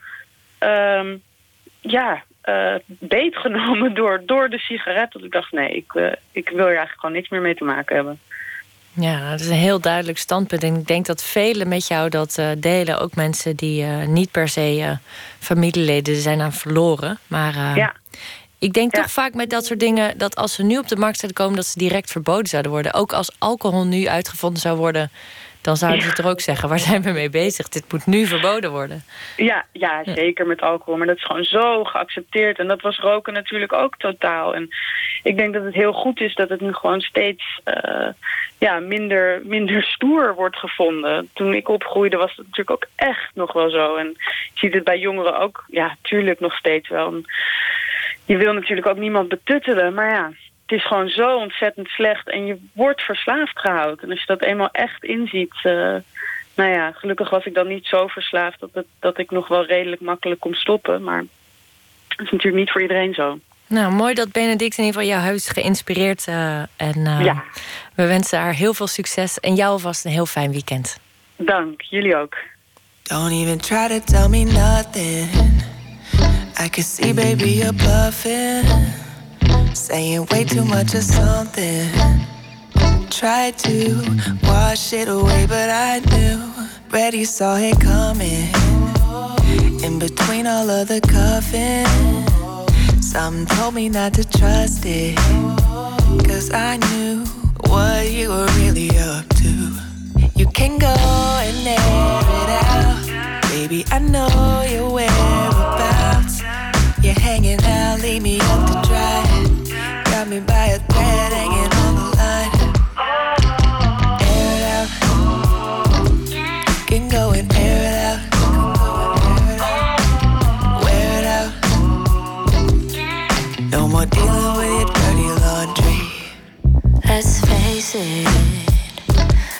Um, ja, uh, beetgenomen <laughs> door, door de sigaret. Dat ik dacht, nee, ik, uh, ik wil er eigenlijk gewoon niks meer mee te maken hebben. Ja, dat is een heel duidelijk standpunt. En ik denk dat velen met jou dat uh, delen. Ook mensen die uh, niet per se uh, familieleden zijn aan verloren. Maar ja. ik denk Ja. toch vaak met dat soort dingen... dat als ze nu op de markt zouden komen... dat ze direct verboden zouden worden. Ook als alcohol nu uitgevonden zou worden... dan zouden ze er ook zeggen, waar zijn we mee bezig? Dit moet nu verboden worden. Ja, ja, zeker met alcohol. Maar dat is gewoon zo geaccepteerd. En dat was roken natuurlijk ook totaal. En ik denk dat het heel goed is dat het nu gewoon steeds eh, ja, minder, minder stoer wordt gevonden. Toen ik opgroeide was het natuurlijk ook echt nog wel zo. En je ziet het bij jongeren ook, ja, tuurlijk nog steeds wel. En je wil natuurlijk ook niemand betuttelen, maar ja... Het is gewoon zo ontzettend slecht en je wordt verslaafd gehouden. En als je dat eenmaal echt inziet... Uh, nou ja, gelukkig was ik dan niet zo verslaafd... dat, het, dat ik nog wel redelijk makkelijk kon stoppen. Maar dat is natuurlijk niet voor iedereen zo. Nou, mooi dat Benedict in ieder geval jouw huis geïnspireerd. Uh, en uh, ja. we wensen haar heel veel succes. En jou alvast een heel fijn weekend. Dank, jullie ook. Don't even try to tell me nothing. I can see, baby, you're bluffing. Saying way too much of something. Tried to wash it away, but I knew. Ready, saw it coming. In between all of the cuffing. Some told me not to trust it. Cause I knew what you were really up to. You can go and air it out. Baby, I know your whereabouts. You're hanging out, leave me. Got me by a thread hanging on the line. Air it out. Can go and air it out. Wear it out. No more dealing with your dirty laundry. Let's face it,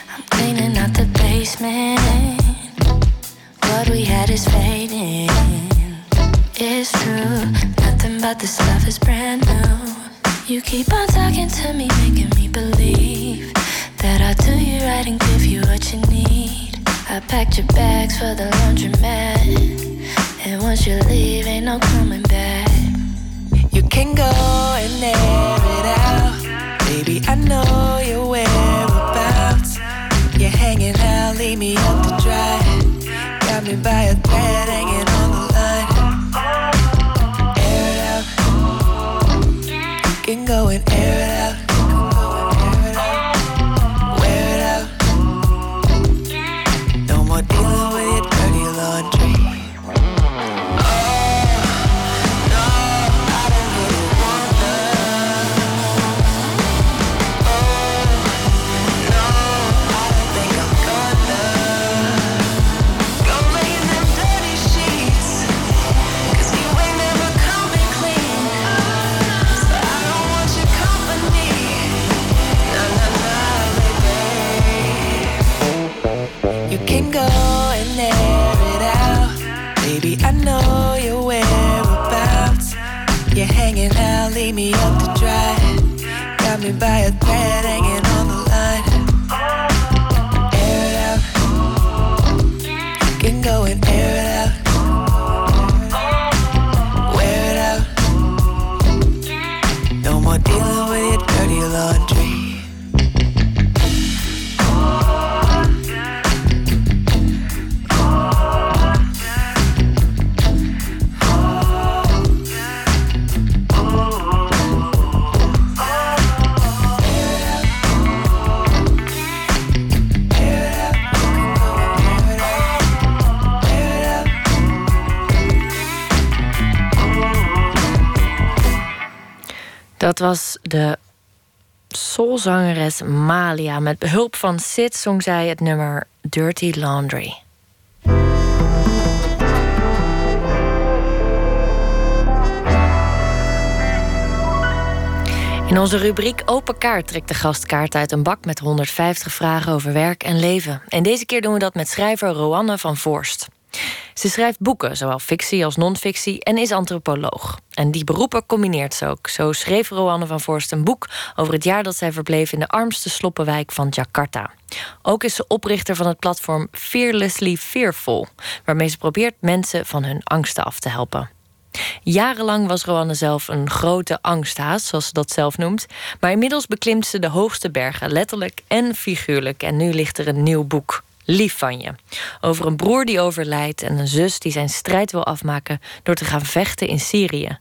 I'm cleaning out the basement. What we had is fading. It's true, nothing but the stuff is brand new. You keep on talking to me, making me believe that I'll do you right and give you what you need. I packed your bags for the laundromat, and once you leave, ain't no coming back. You can go and air it out. Baby, I know your whereabouts. You're hanging out, leave me up to dry. Got me by a thread hanging can go and air it out. Me by a thread hanging Dat was de soulzangeres Malia. Met behulp van Sid zong zij het nummer Dirty Laundry. In onze rubriek Open Kaart trekt de gast kaart uit een bak met 150 vragen over werk en leven. En deze keer doen we dat met schrijver Roanne van Voorst. Ze schrijft boeken, zowel fictie als non-fictie, en is antropoloog. En die beroepen combineert ze ook. Zo schreef Roanne van Voorst een boek over het jaar dat zij verbleef in de armste sloppenwijk van Jakarta. Ook is ze oprichter van het platform Fearlessly Fearful, waarmee ze probeert mensen van hun angsten af te helpen. Jarenlang was Roanne zelf een grote angsthaas, zoals ze dat zelf noemt. Maar inmiddels beklimt ze de hoogste bergen, letterlijk en figuurlijk. En nu ligt er een nieuw boek, Lief van je. Over een broer die overlijdt en een zus die zijn strijd wil afmaken door te gaan vechten in Syrië.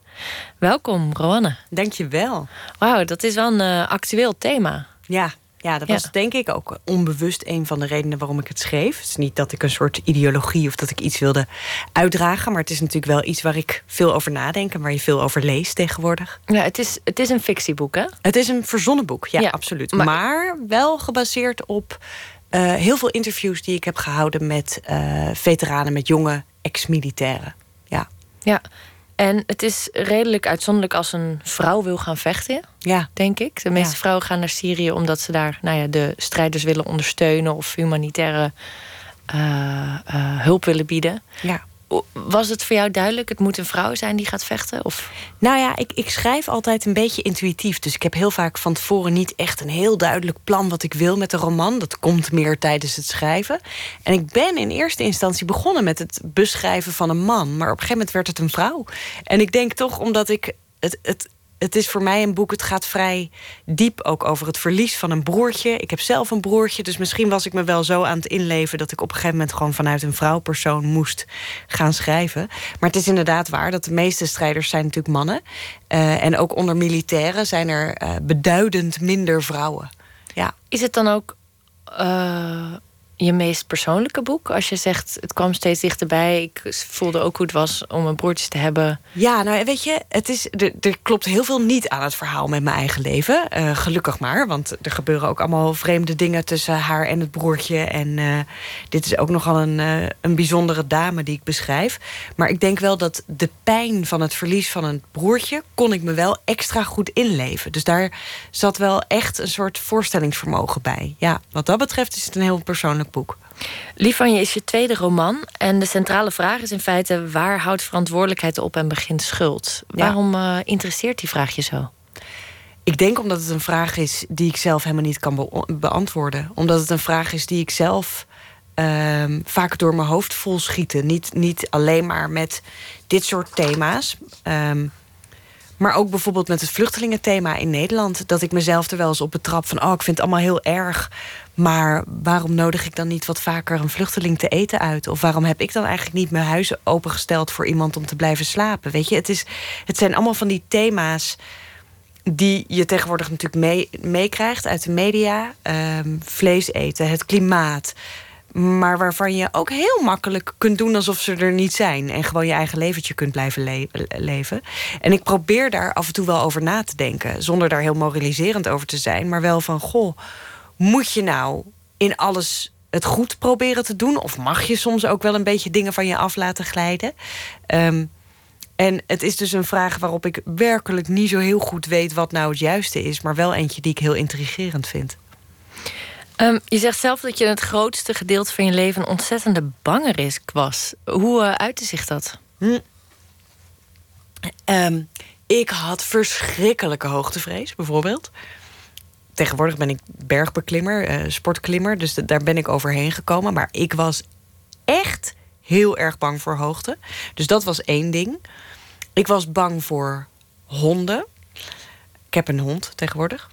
Welkom, Roanne. Dankjewel. Wauw, dat is wel een uh, actueel thema. Ja, ja, dat was Ja. denk ik ook onbewust een van de redenen waarom ik het schreef. Het is niet dat ik een soort ideologie of dat ik iets wilde uitdragen, maar het is natuurlijk wel iets waar ik veel over nadenk en waar je veel over leest tegenwoordig. Ja, het is, het is een fictieboek, hè? Het is een verzonnen boek, ja, Ja, absoluut. maar- Maar, wel gebaseerd op eh, heel veel interviews die ik heb gehouden met eh, veteranen, met jonge ex-militairen. Ja. Ja. En het is redelijk uitzonderlijk als een vrouw wil gaan vechten, ja. denk ik. De meeste Ja. vrouwen gaan naar Syrië omdat ze daar nou ja, de strijders willen ondersteunen of humanitaire eh, hulp willen bieden. Ja. Was het voor jou duidelijk, het moet een vrouw zijn die gaat vechten? Of? Nou ja, ik, ik schrijf altijd een beetje intuïtief. Dus ik heb heel vaak van tevoren niet echt een heel duidelijk plan wat ik wil met een roman. Dat komt meer tijdens het schrijven. En ik ben in eerste instantie begonnen met het beschrijven van een man. Maar op een gegeven moment werd het een vrouw. En ik denk toch omdat ik het. het het is voor mij een boek, het gaat vrij diep ook over het verlies van een broertje. Ik heb zelf een broertje, dus misschien was ik me wel zo aan het inleven... dat ik op een gegeven moment gewoon vanuit een vrouwpersoon moest gaan schrijven. Maar het is inderdaad waar dat de meeste strijders zijn natuurlijk mannen. Uh, en ook onder militairen zijn er uh, beduidend minder vrouwen. Ja. Is het dan ook uh, je meest persoonlijke boek? Als je zegt, het kwam steeds dichterbij. Ik voelde ook hoe het was om een broertje te hebben. Ja, nou weet je, het is, er, er klopt heel veel niet aan het verhaal met mijn eigen leven. Uh, gelukkig maar, want er gebeuren ook allemaal vreemde dingen tussen haar en het broertje. En uh, dit is ook nogal een, uh, een bijzondere dame die ik beschrijf. Maar ik denk wel dat de pijn van het verlies van een broertje... kon ik me wel extra goed inleven. Dus daar zat wel echt een soort voorstellingsvermogen bij. Ja, wat dat betreft is het een heel persoonlijk boek. Lief van je is je tweede roman. En de centrale vraag is in feite: waar houdt verantwoordelijkheid op en begint schuld? Ja. Waarom uh, interesseert die vraag je zo? Ik denk omdat het een vraag is die ik zelf helemaal niet kan be beantwoorden. Omdat het een vraag is die ik zelf um, vaak door mijn hoofd vol schieten. Niet, niet alleen maar met dit soort thema's. Um, maar ook bijvoorbeeld met het vluchtelingenthema in Nederland. Dat ik mezelf er wel eens op betrap van... oh, ik vind het allemaal heel erg. Maar waarom nodig ik dan niet wat vaker een vluchteling te eten uit? Of waarom heb ik dan eigenlijk niet mijn huis opengesteld... voor iemand om te blijven slapen? Weet je, het, is, het zijn allemaal van die thema's die je tegenwoordig natuurlijk meekrijgt uit de media. Um, vlees eten, het klimaat, maar waarvan je ook heel makkelijk kunt doen alsof ze er niet zijn. En gewoon je eigen leventje kunt blijven leven. En ik probeer daar af en toe wel over na te denken. Zonder daar heel moraliserend over te zijn. Maar wel van, goh, moet je nou in alles het goed proberen te doen? Of mag je soms ook wel een beetje dingen van je af laten glijden? Um, en het is dus een vraag waarop ik werkelijk niet zo heel goed weet... wat nou het juiste is. Maar wel eentje die ik heel intrigerend vind. Um, je zegt zelf dat je het grootste gedeelte van je leven een ontzettende bangeris was. Hoe uh, uitte zich dat? Hm. Um, ik had verschrikkelijke hoogtevrees, bijvoorbeeld. Tegenwoordig ben ik bergbeklimmer, uh, sportklimmer, dus daar ben ik overheen gekomen. Maar ik was echt heel erg bang voor hoogte. Dus dat was één ding. Ik was bang voor honden. Ik heb een hond tegenwoordig.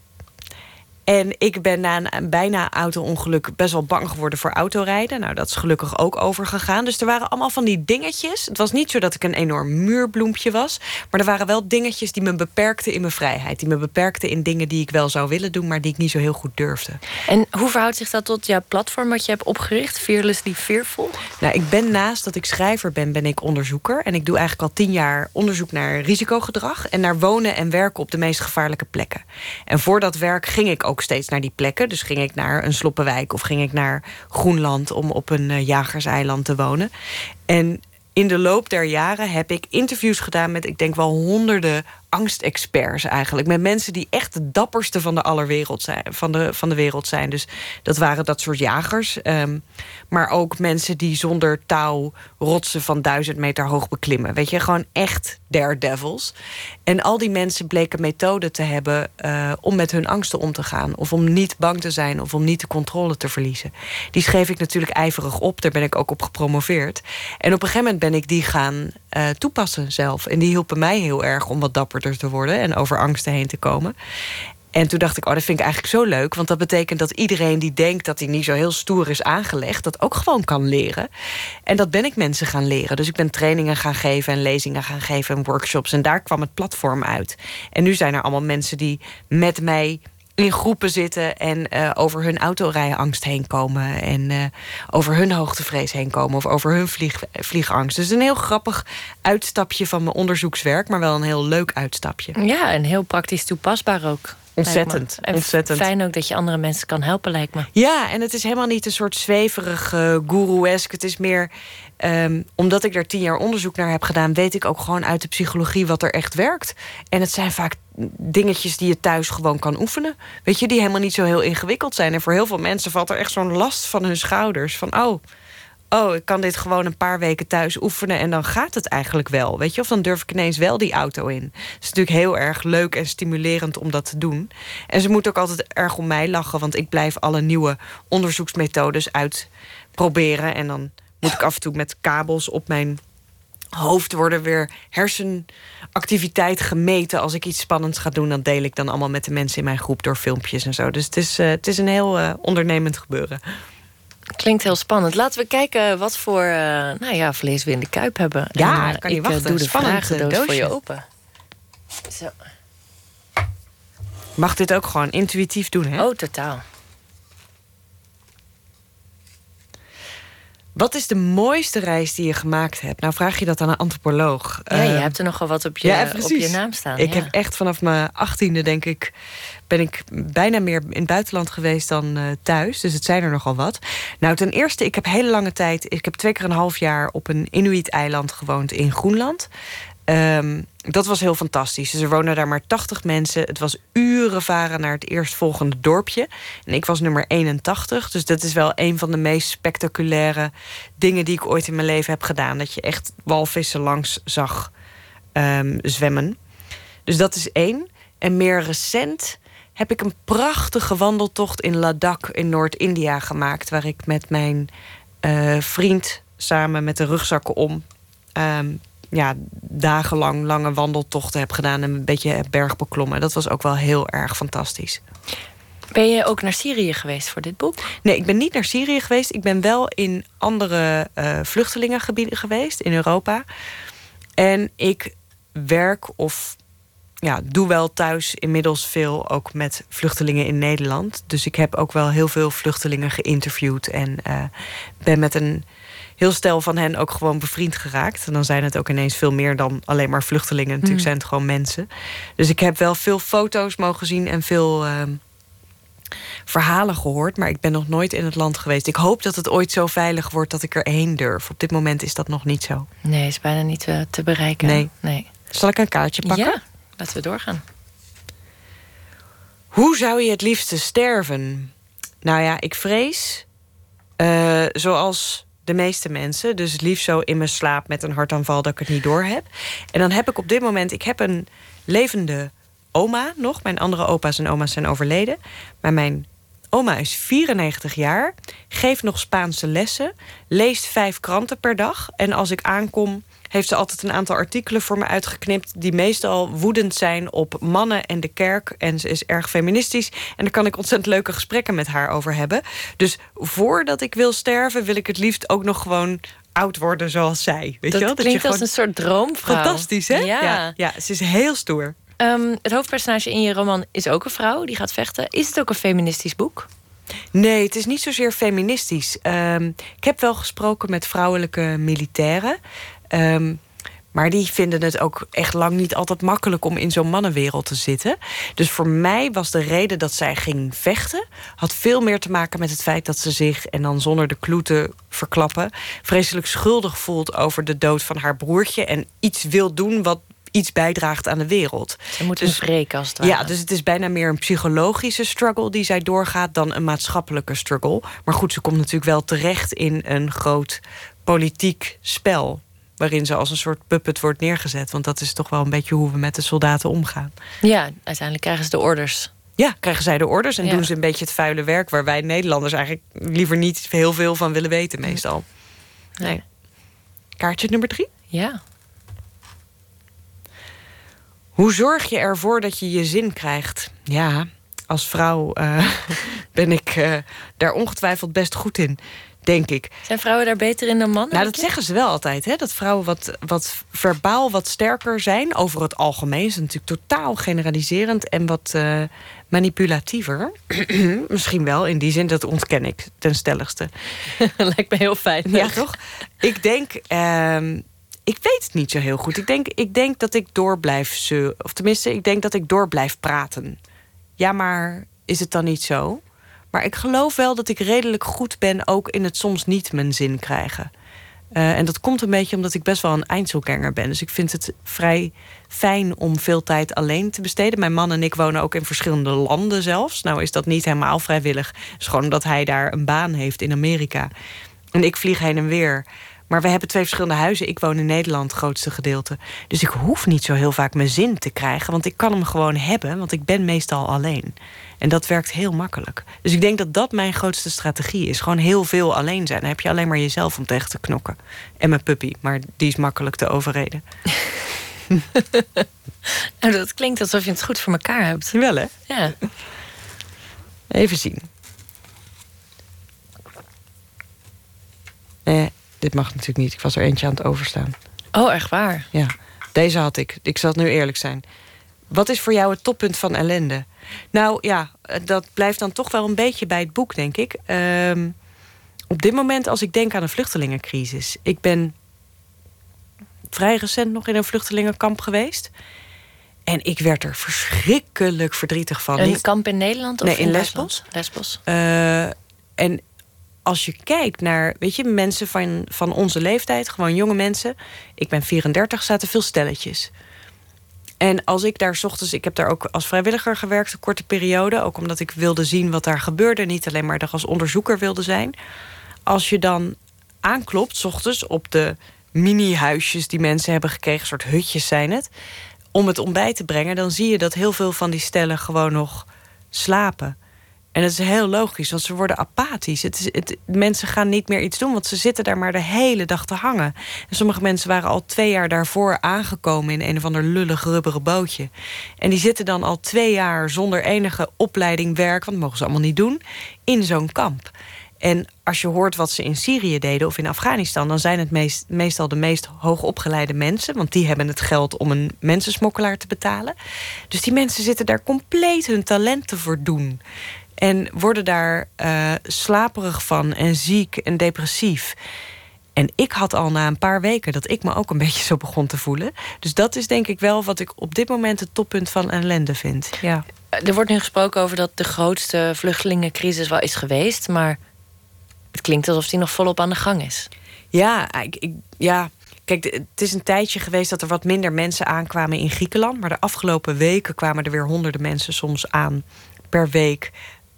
En ik ben na een bijna auto-ongeluk best wel bang geworden voor autorijden. Nou, dat is gelukkig ook overgegaan. Dus er waren allemaal van die dingetjes. Het was niet zo dat ik een enorm muurbloempje was. Maar er waren wel dingetjes die me beperkten in mijn vrijheid. Die me beperkten in dingen die ik wel zou willen doen... maar die ik niet zo heel goed durfde. En hoe verhoudt zich dat tot jouw platform wat je hebt opgericht? Fearlessly Fearful? Nou, ik ben naast dat ik schrijver ben, ben ik onderzoeker. En ik doe eigenlijk al tien jaar onderzoek naar risicogedrag... en naar wonen en werken op de meest gevaarlijke plekken. En voor dat werk ging ik ook steeds naar die plekken. Dus ging ik naar een Sloppenwijk of ging ik naar Groenland om op een uh, jagerseiland te wonen. En in de loop der jaren heb ik interviews gedaan met, ik denk wel honderden angstexperts eigenlijk. Met mensen die echt de dapperste van de, allerwereld zijn, van de, van de wereld zijn. Dus dat waren dat soort jagers. Um, maar ook mensen die zonder touw rotsen van duizend meter hoog beklimmen. Weet je, gewoon echt daredevils. En al die mensen bleken methoden te hebben uh, om met hun angsten om te gaan. Of om niet bang te zijn of om niet de controle te verliezen. Die schreef ik natuurlijk ijverig op. Daar ben ik ook op gepromoveerd. En op een gegeven moment ben ik die gaan uh, toepassen zelf. En die hielpen mij heel erg om wat te worden en over angsten heen te komen. En toen dacht ik, oh, dat vind ik eigenlijk zo leuk. Want dat betekent dat iedereen die denkt dat hij niet zo heel stoer is aangelegd... dat ook gewoon kan leren. En dat ben ik mensen gaan leren. Dus ik ben trainingen gaan geven en lezingen gaan geven en workshops. En daar kwam het platform uit. En nu zijn er allemaal mensen die met mij in groepen zitten en uh, over hun autorijangst heen komen. En uh, over hun hoogtevrees heen komen. Of over hun vlieg, vliegangst. Dus een heel grappig uitstapje van mijn onderzoekswerk. Maar wel een heel leuk uitstapje. Ja, en heel praktisch toepasbaar ook. Ontzettend. En ontzettend. Fijn ook dat je andere mensen kan helpen, lijkt me. Ja, en het is helemaal niet een soort zweverig uh, guru-esk. Het is meer um, omdat ik daar tien jaar onderzoek naar heb gedaan, weet ik ook gewoon uit de psychologie wat er echt werkt. En het zijn vaak dingetjes die je thuis gewoon kan oefenen. Weet je, die helemaal niet zo heel ingewikkeld zijn. En voor heel veel mensen valt er echt zo'n last van hun schouders. Van oh, oh, ik kan dit gewoon een paar weken thuis oefenen en dan gaat het eigenlijk wel. Weet je, of dan durf ik ineens wel die auto in. Het is natuurlijk heel erg leuk en stimulerend om dat te doen. En ze moeten ook altijd erg om mij lachen, want ik blijf alle nieuwe onderzoeksmethodes uitproberen. En dan moet ik af en toe met kabels op mijn hoofd worden weer hersenactiviteit gemeten. Als ik iets spannends ga doen, dan deel ik dan allemaal met de mensen in mijn groep door filmpjes en zo. Dus het is, uh, het is een heel uh, ondernemend gebeuren. Klinkt heel spannend. Laten we kijken wat voor uh, nou ja, vlees we in de kuip hebben. Ja, en, kan je ik wachten. doe de Spannend vragendoos voor je open. Zo. Mag dit ook gewoon intuïtief doen, hè? Oh, totaal. Wat is de mooiste reis die je gemaakt hebt? Nou, vraag je dat aan een antropoloog. Ja, je uh, hebt er nogal wat op je, ja, op je naam staan. Ik ja. heb echt vanaf mijn achttiende, denk ik, ben ik bijna meer in het buitenland geweest dan uh, thuis. Dus het zijn er nogal wat. Nou, ten eerste, ik heb hele lange tijd... Ik heb twee keer een half jaar op een Inuit-eiland gewoond in Groenland. Um, dat was heel fantastisch. Dus er wonen daar maar 80 mensen. Het was uren varen naar het eerstvolgende dorpje. En ik was nummer 81. Dus dat is wel een van de meest spectaculaire dingen die ik ooit in mijn leven heb gedaan. Dat je echt walvissen langs zag um, zwemmen. Dus dat is één. En meer recent heb ik een prachtige wandeltocht in Ladakh in Noord-India gemaakt. Waar ik met mijn eh, vriend samen met de rugzakken om. ehm, ja, dagenlang lange wandeltochten heb gedaan en een beetje heb bergbeklommen. Dat was ook wel heel erg fantastisch. Ben je ook naar Syrië geweest voor dit boek? Nee, ik ben niet naar Syrië geweest. Ik ben wel in andere eh, vluchtelingengebieden geweest in Europa. En ik werk of ja, doe wel thuis inmiddels veel ook met vluchtelingen in Nederland. Dus ik heb ook wel heel veel vluchtelingen geïnterviewd. En eh, ben met een heel stel van hen ook gewoon bevriend geraakt. En dan zijn het ook ineens veel meer dan alleen maar vluchtelingen. Natuurlijk Mm. zijn het gewoon mensen. Dus ik heb wel veel foto's mogen zien en veel ehm, verhalen gehoord. Maar ik ben nog nooit in het land geweest. Ik hoop dat het ooit zo veilig wordt dat ik erheen durf. Op dit moment is dat nog niet zo. Nee, is bijna niet eh, te bereiken. Nee. nee. Zal ik een kaartje pakken? Ja, laten we doorgaan. Hoe zou je het liefste sterven? Nou ja, ik vrees, eh, zoals de meeste mensen, dus liefst zo in mijn slaap met een hartaanval dat ik het niet door heb. En dan heb ik op dit moment, ik heb een levende oma nog. Mijn andere opa's en oma's zijn overleden. Maar mijn oma is 94 jaar, geeft nog Spaanse lessen, leest vijf kranten per dag. En als ik aankom, heeft ze altijd een aantal artikelen voor me uitgeknipt... die meestal woedend zijn op mannen en de kerk. En ze is erg feministisch. En daar kan ik ontzettend leuke gesprekken met haar over hebben. Dus voordat ik wil sterven, wil ik het liefst ook nog gewoon oud worden zoals zij. Weet dat je wel? klinkt je als een soort droomvrouw. Fantastisch, hè? Ja. ja, ja, ze is heel stoer. Ehm, het hoofdpersonage in je roman is ook een vrouw die gaat vechten. Is het ook een feministisch boek? Nee, het is niet zozeer feministisch. Ehm, ik heb wel gesproken met vrouwelijke militairen. Ehm, maar die vinden het ook echt lang niet altijd makkelijk om in zo'n mannenwereld te zitten. Dus voor mij was de reden dat zij ging vechten... had veel meer te maken met het feit dat ze zich... en dan zonder de kloe te verklappen... vreselijk schuldig voelt over de dood van haar broertje... en iets wil doen wat iets bijdraagt aan de wereld. Ze moet Dus- wreken als het ware. Ja, dus het is bijna meer een psychologische struggle die zij doorgaat dan een maatschappelijke struggle. Maar goed, ze komt natuurlijk wel terecht in een groot politiek spel. Waarin ze als een soort puppet wordt neergezet. Want dat is toch wel een beetje hoe we met de soldaten omgaan. Ja, uiteindelijk krijgen ze de orders. Ja, krijgen zij de orders en Ja. doen ze een beetje het vuile werk... waar wij Nederlanders eigenlijk liever niet heel veel van willen weten meestal. Nee. Kaartje nummer drie. Ja. Hoe zorg je ervoor dat je je zin krijgt? Ja, als vrouw eh, <laughs> ben ik eh, daar ongetwijfeld best goed in, denk ik. Zijn vrouwen daar beter in dan mannen? Nou, dat zeggen ze wel altijd, hè? dat vrouwen wat, wat verbaal wat sterker zijn. Over het algemeen is natuurlijk totaal generaliserend en wat eh, manipulatiever. <clears throat> Misschien wel, in die zin, dat ontken ik ten stelligste. <laughs> Lijkt me heel fijn. Ja, toch? Ik denk, ehm, ik weet het niet zo heel goed. Ik denk, ik denk dat ik door blijf Of tenminste, ik denk dat ik door blijf praten. Ja, maar is het dan niet zo? Maar ik geloof wel dat ik redelijk goed ben... ook in het soms niet mijn zin krijgen. Eh, en dat komt een beetje omdat ik best wel een eindselganger ben. Dus ik vind het vrij fijn om veel tijd alleen te besteden. Mijn man en ik wonen ook in verschillende landen zelfs. Nou is dat niet helemaal vrijwillig. Het is gewoon omdat hij daar een baan heeft in Amerika. En ik vlieg heen en weer. Maar we hebben twee verschillende huizen. Ik woon in Nederland, het grootste gedeelte. Dus ik hoef niet zo heel vaak mijn zin te krijgen. Want ik kan hem gewoon hebben, want ik ben meestal alleen. En dat werkt heel makkelijk. Dus ik denk dat dat mijn grootste strategie is. Gewoon heel veel alleen zijn. Dan heb je alleen maar jezelf om tegen te knokken. En mijn puppy, maar die is makkelijk te overreden. <laughs> Nou, dat klinkt alsof je het goed voor elkaar hebt. Wel hè? Ja. Even zien. Eh, dit mag natuurlijk niet. Ik was er eentje aan het overstaan. Oh, echt waar? Ja, deze had ik. Ik zal het nu eerlijk zijn. Wat is voor jou het toppunt van ellende? Nou ja, dat blijft dan toch wel een beetje bij het boek, denk ik. Ehm, op dit moment, als ik denk aan een vluchtelingencrisis. Ik ben vrij recent nog in een vluchtelingenkamp geweest. En ik werd er verschrikkelijk verdrietig van. Een Niet- kamp in Nederland? Of Nee, in Duitsland? Lesbos. eh, en als je kijkt naar, weet je, mensen van, van onze leeftijd, gewoon jonge mensen. Ik ben 34, zaten veel stelletjes. En als ik daar ochtends, ik heb daar ook als vrijwilliger gewerkt, een korte periode. Ook omdat ik wilde zien wat daar gebeurde. Niet alleen maar dat als onderzoeker wilde zijn. Als je dan aanklopt, ochtends, op de mini-huisjes die mensen hebben gekregen, soort hutjes zijn het. om het ontbijt te brengen, dan zie je dat heel veel van die stellen gewoon nog slapen. En dat is heel logisch, want ze worden apathisch. Het is, het, mensen gaan niet meer iets doen, want ze zitten daar maar de hele dag te hangen. En sommige mensen waren al twee jaar daarvoor aangekomen in een of ander lullig rubberen bootje. En die zitten dan al twee jaar zonder enige opleiding werk, want dat mogen ze allemaal niet doen, in zo'n kamp. En als je hoort wat ze in Syrië deden of in Afghanistan, dan zijn het meest, meestal de meest hoogopgeleide mensen, want die hebben het geld om een mensensmokkelaar te betalen. Dus die mensen zitten daar compleet hun talenten voor doen. En worden daar uh, slaperig van en ziek en depressief. En ik had al na een paar weken dat ik me ook een beetje zo begon te voelen. Dus dat is denk ik wel wat ik op dit moment het toppunt van ellende vind. Ja. Er wordt nu gesproken over dat de grootste vluchtelingencrisis wel is geweest, maar het klinkt alsof die nog volop aan de gang is. Ja, ik, ik, ja. Kijk, het is een tijdje geweest dat er wat minder mensen aankwamen in Griekenland. Maar de afgelopen weken kwamen er weer honderden mensen soms aan per week.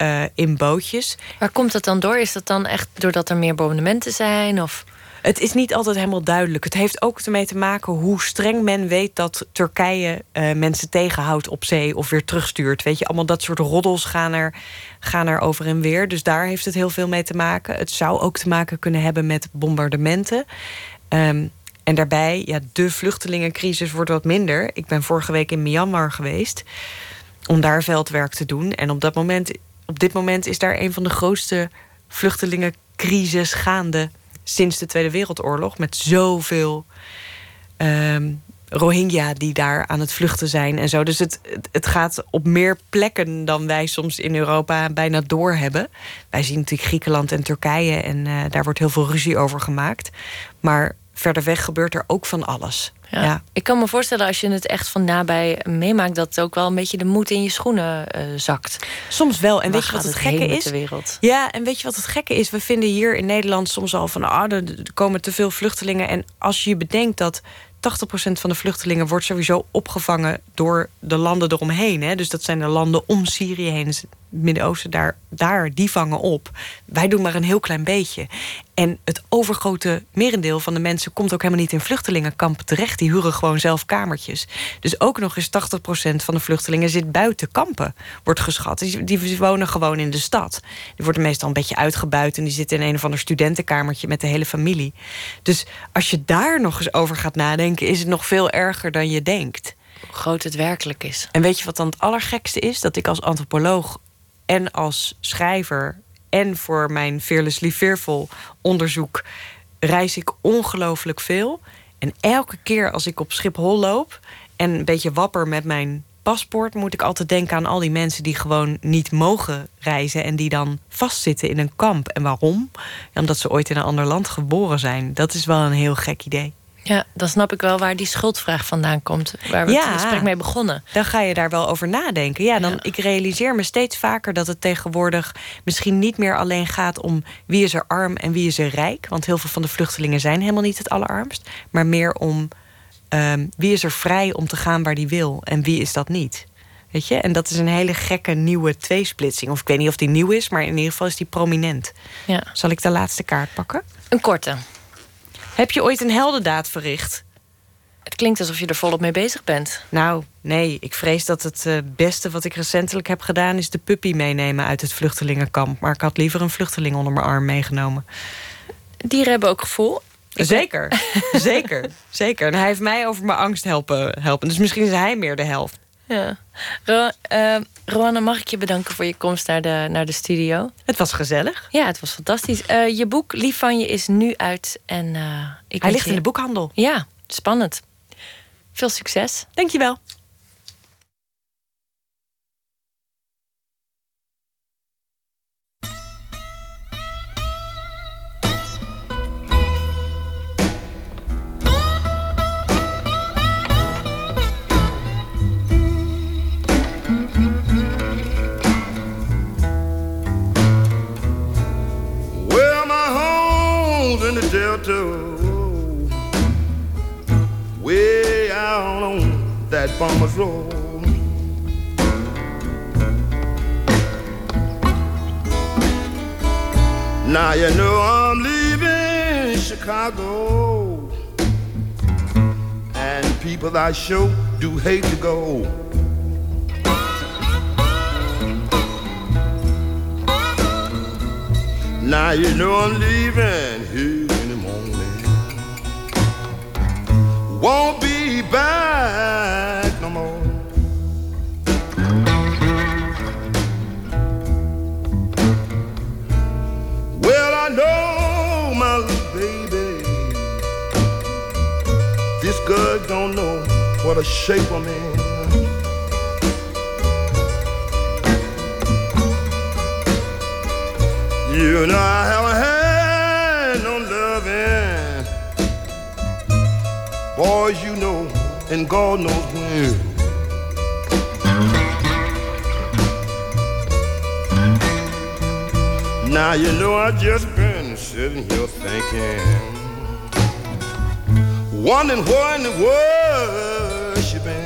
Uh, in bootjes. Waar komt dat dan door? Is dat dan echt doordat er meer bombardementen zijn? Of? Het is niet altijd helemaal duidelijk. Het heeft ook ermee te maken hoe streng men weet dat Turkije uh, mensen tegenhoudt op zee of weer terugstuurt. Weet je, allemaal dat soort roddels gaan er, gaan er over en weer. Dus daar heeft het heel veel mee te maken. Het zou ook te maken kunnen hebben met bombardementen. Um, en daarbij, ja, de vluchtelingencrisis wordt wat minder. Ik ben vorige week in Myanmar geweest om daar veldwerk te doen. En op, dat moment, op dit moment is daar een van de grootste vluchtelingencrisis gaande sinds de Tweede Wereldoorlog. Met zoveel um, Rohingya die daar aan het vluchten zijn en zo. Dus het, het gaat op meer plekken dan wij soms in Europa bijna doorhebben. Wij zien natuurlijk Griekenland en Turkije en uh, daar wordt heel veel ruzie over gemaakt. Maar verder weg gebeurt er ook van alles. Ja. Ik kan me voorstellen als je het echt van nabij meemaakt... dat ook wel een beetje de moed in je schoenen uh, zakt. Soms wel. En weet je wat het, gekke is? Ja, en weet je wat het gekke is? We vinden hier in Nederland soms al van... ah, er komen te veel vluchtelingen. En als je bedenkt dat 80% van de vluchtelingen wordt sowieso opgevangen door de landen eromheen. Hè? Dus dat zijn de landen om Syrië heen. Dus Midden-Oosten, daar, daar, die vangen op. Wij doen maar een heel klein beetje. En het overgrote merendeel van de mensen komt ook helemaal niet in vluchtelingenkampen terecht. Die huren gewoon zelf kamertjes. Dus ook nog eens 80% van de vluchtelingen zit buiten kampen, wordt geschat. Die, die wonen gewoon in de stad. Die worden meestal een beetje uitgebuit en die zitten in een of ander studentenkamertje met de hele familie. Dus als je daar nog eens over gaat nadenken, is het nog veel erger dan je denkt. Hoe groot het werkelijk is. En weet je wat dan het allergekste is? Dat ik als antropoloog en als schrijver en voor mijn Fearlessly Fearful onderzoek reis ik ongelooflijk veel. En elke keer als ik op Schiphol loop en een beetje wapper met mijn paspoort, moet ik altijd denken aan al die mensen die gewoon niet mogen reizen en die dan vastzitten in een kamp. En waarom? omdat ze ooit in een ander land geboren zijn. Dat is wel een heel gek idee. Ja, dan snap ik wel waar die schuldvraag vandaan komt. Waar we ja, het gesprek mee begonnen. Dan ga je daar wel over nadenken. Ja, dan, Ik realiseer me steeds vaker dat het tegenwoordig misschien niet meer alleen gaat om wie is er arm en wie is er rijk. Want heel veel van de vluchtelingen zijn helemaal niet het allerarmst. Maar meer om um, wie is er vrij om te gaan waar die wil en wie is dat niet. Weet je? En dat is een hele gekke nieuwe tweesplitsing. Of ik weet niet of die nieuw is, maar in ieder geval is die prominent. Ja. Zal ik de laatste kaart pakken? Een korte. Heb je ooit een heldendaad verricht? Het klinkt alsof je er volop mee bezig bent. Nou, nee. Ik vrees dat het uh, beste wat ik recentelijk heb gedaan... is de puppy meenemen uit het vluchtelingenkamp. Maar ik had liever een vluchteling onder mijn arm meegenomen. Dieren hebben ook gevoel. zeker, <laughs> zeker, zeker. En hij heeft mij over mijn angst helpen, helpen. Dus misschien is hij meer de helft. Ja. Ro uh, mag ik je bedanken voor je komst naar de, naar de studio. Het was gezellig. Ja, het was fantastisch. Uh, je boek Lief van je is nu uit. En, uh, ik Hij ligt in de boekhandel. Ja, spannend. Veel succes. Dankjewel. Way out on that farmer's road. Now you know I'm leaving Chicago, and people I sure do hate to go. Now you know I'm leaving here Won't be back no more. Well, I know my little baby. This girl don't know what a shape I'm in. You know I haven't had Boys, you know, and God knows when. Now you know I just been sitting here thinking, wondering where in the world she been.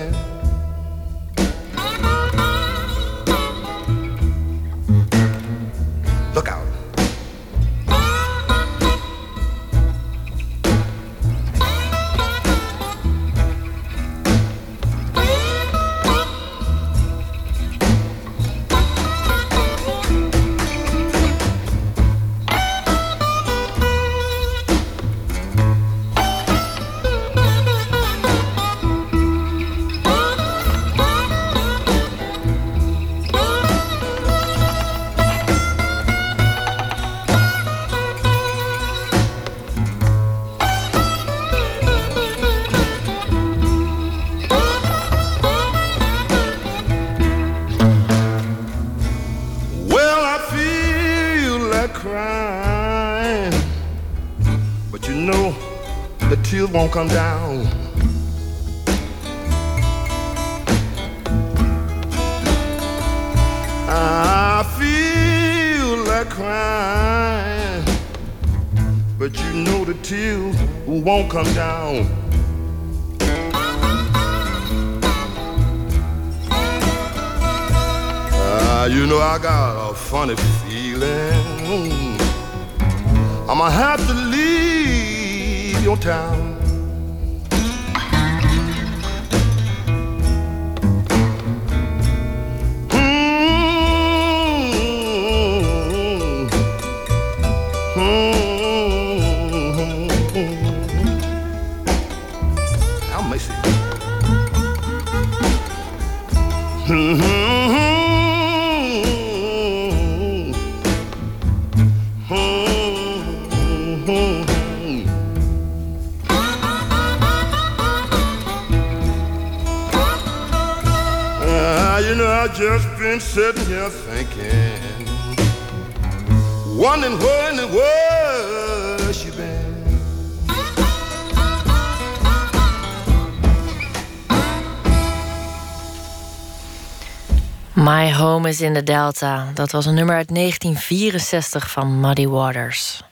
Home is in the Delta. Dat was een nummer uit 1964 van Muddy Waters.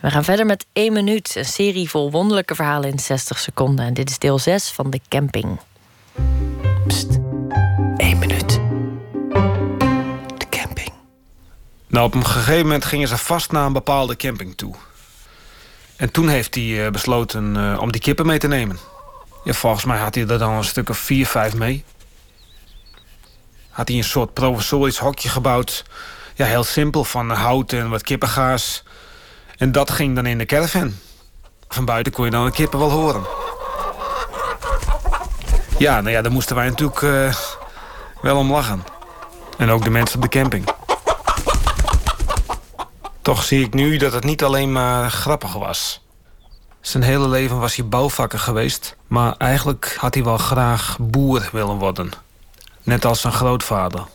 We gaan verder met 1 minuut, een serie vol wonderlijke verhalen in 60 seconden. En dit is deel 6 van de camping. Eén minuut. De camping. Nou, op een gegeven moment gingen ze vast naar een bepaalde camping toe. En toen heeft hij eh, besloten eh, om die kippen mee te nemen. Ja, volgens mij had hij er dan een stuk of vier, vijf mee. Had hij een soort provisorisch hokje gebouwd. Ja, heel simpel, van hout en wat kippengaas. En dat ging dan in de caravan. Van buiten kon je dan de kippen wel horen. Ja, nou ja, daar moesten wij natuurlijk eh, wel om lachen. En ook de mensen op de camping. Toch zie ik nu dat het niet alleen maar grappig was. Zijn hele leven was hij bouwvakker geweest... maar eigenlijk had hij wel graag boer willen worden. Net als zijn grootvader.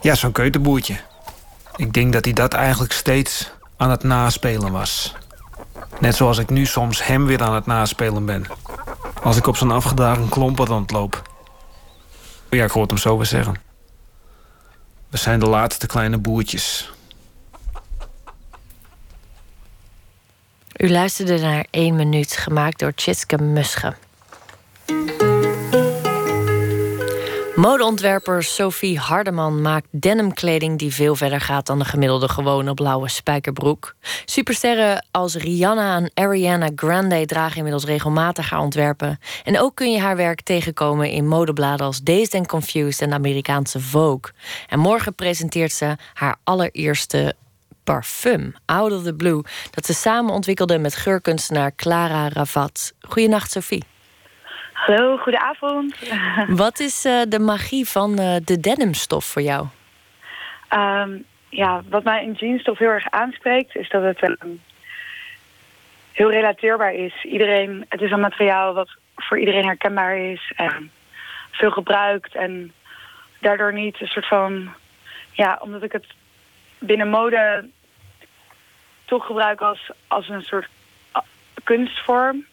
Ja, zo'n keuterboertje. Ik denk dat hij dat eigenlijk steeds aan het naspelen was. Net zoals ik nu soms hem weer aan het naspelen ben. Als ik op zo'n afgedragen klompen rondloop. Ja, ik het hem zo weer zeggen. We zijn de laatste kleine boertjes. U luisterde naar 1 minuut, gemaakt door Tjitske Musche. Modeontwerper Sophie Hardeman maakt denimkleding die veel verder gaat dan de gemiddelde gewone blauwe spijkerbroek. Supersterren als Rihanna en Ariana Grande dragen inmiddels regelmatig haar ontwerpen. En ook kun je haar werk tegenkomen in modebladen als Dazed Confused en de Amerikaanse Vogue. En morgen presenteert ze haar allereerste parfum, Out of the Blue, dat ze samen ontwikkelde met geurkunstenaar Clara Ravat. Goedenacht, Sophie. Hallo, goedenavond. <laughs> Wat is uh, de magie van uh, de denimstof voor jou? Um, ja, wat mij in jeansstof heel erg aanspreekt, is dat het um, heel relateerbaar is. Iedereen, het is een materiaal wat voor iedereen herkenbaar is en veel gebruikt. En daardoor niet een soort van, ja, omdat ik het binnen mode toch gebruik als, als een soort kunstvorm.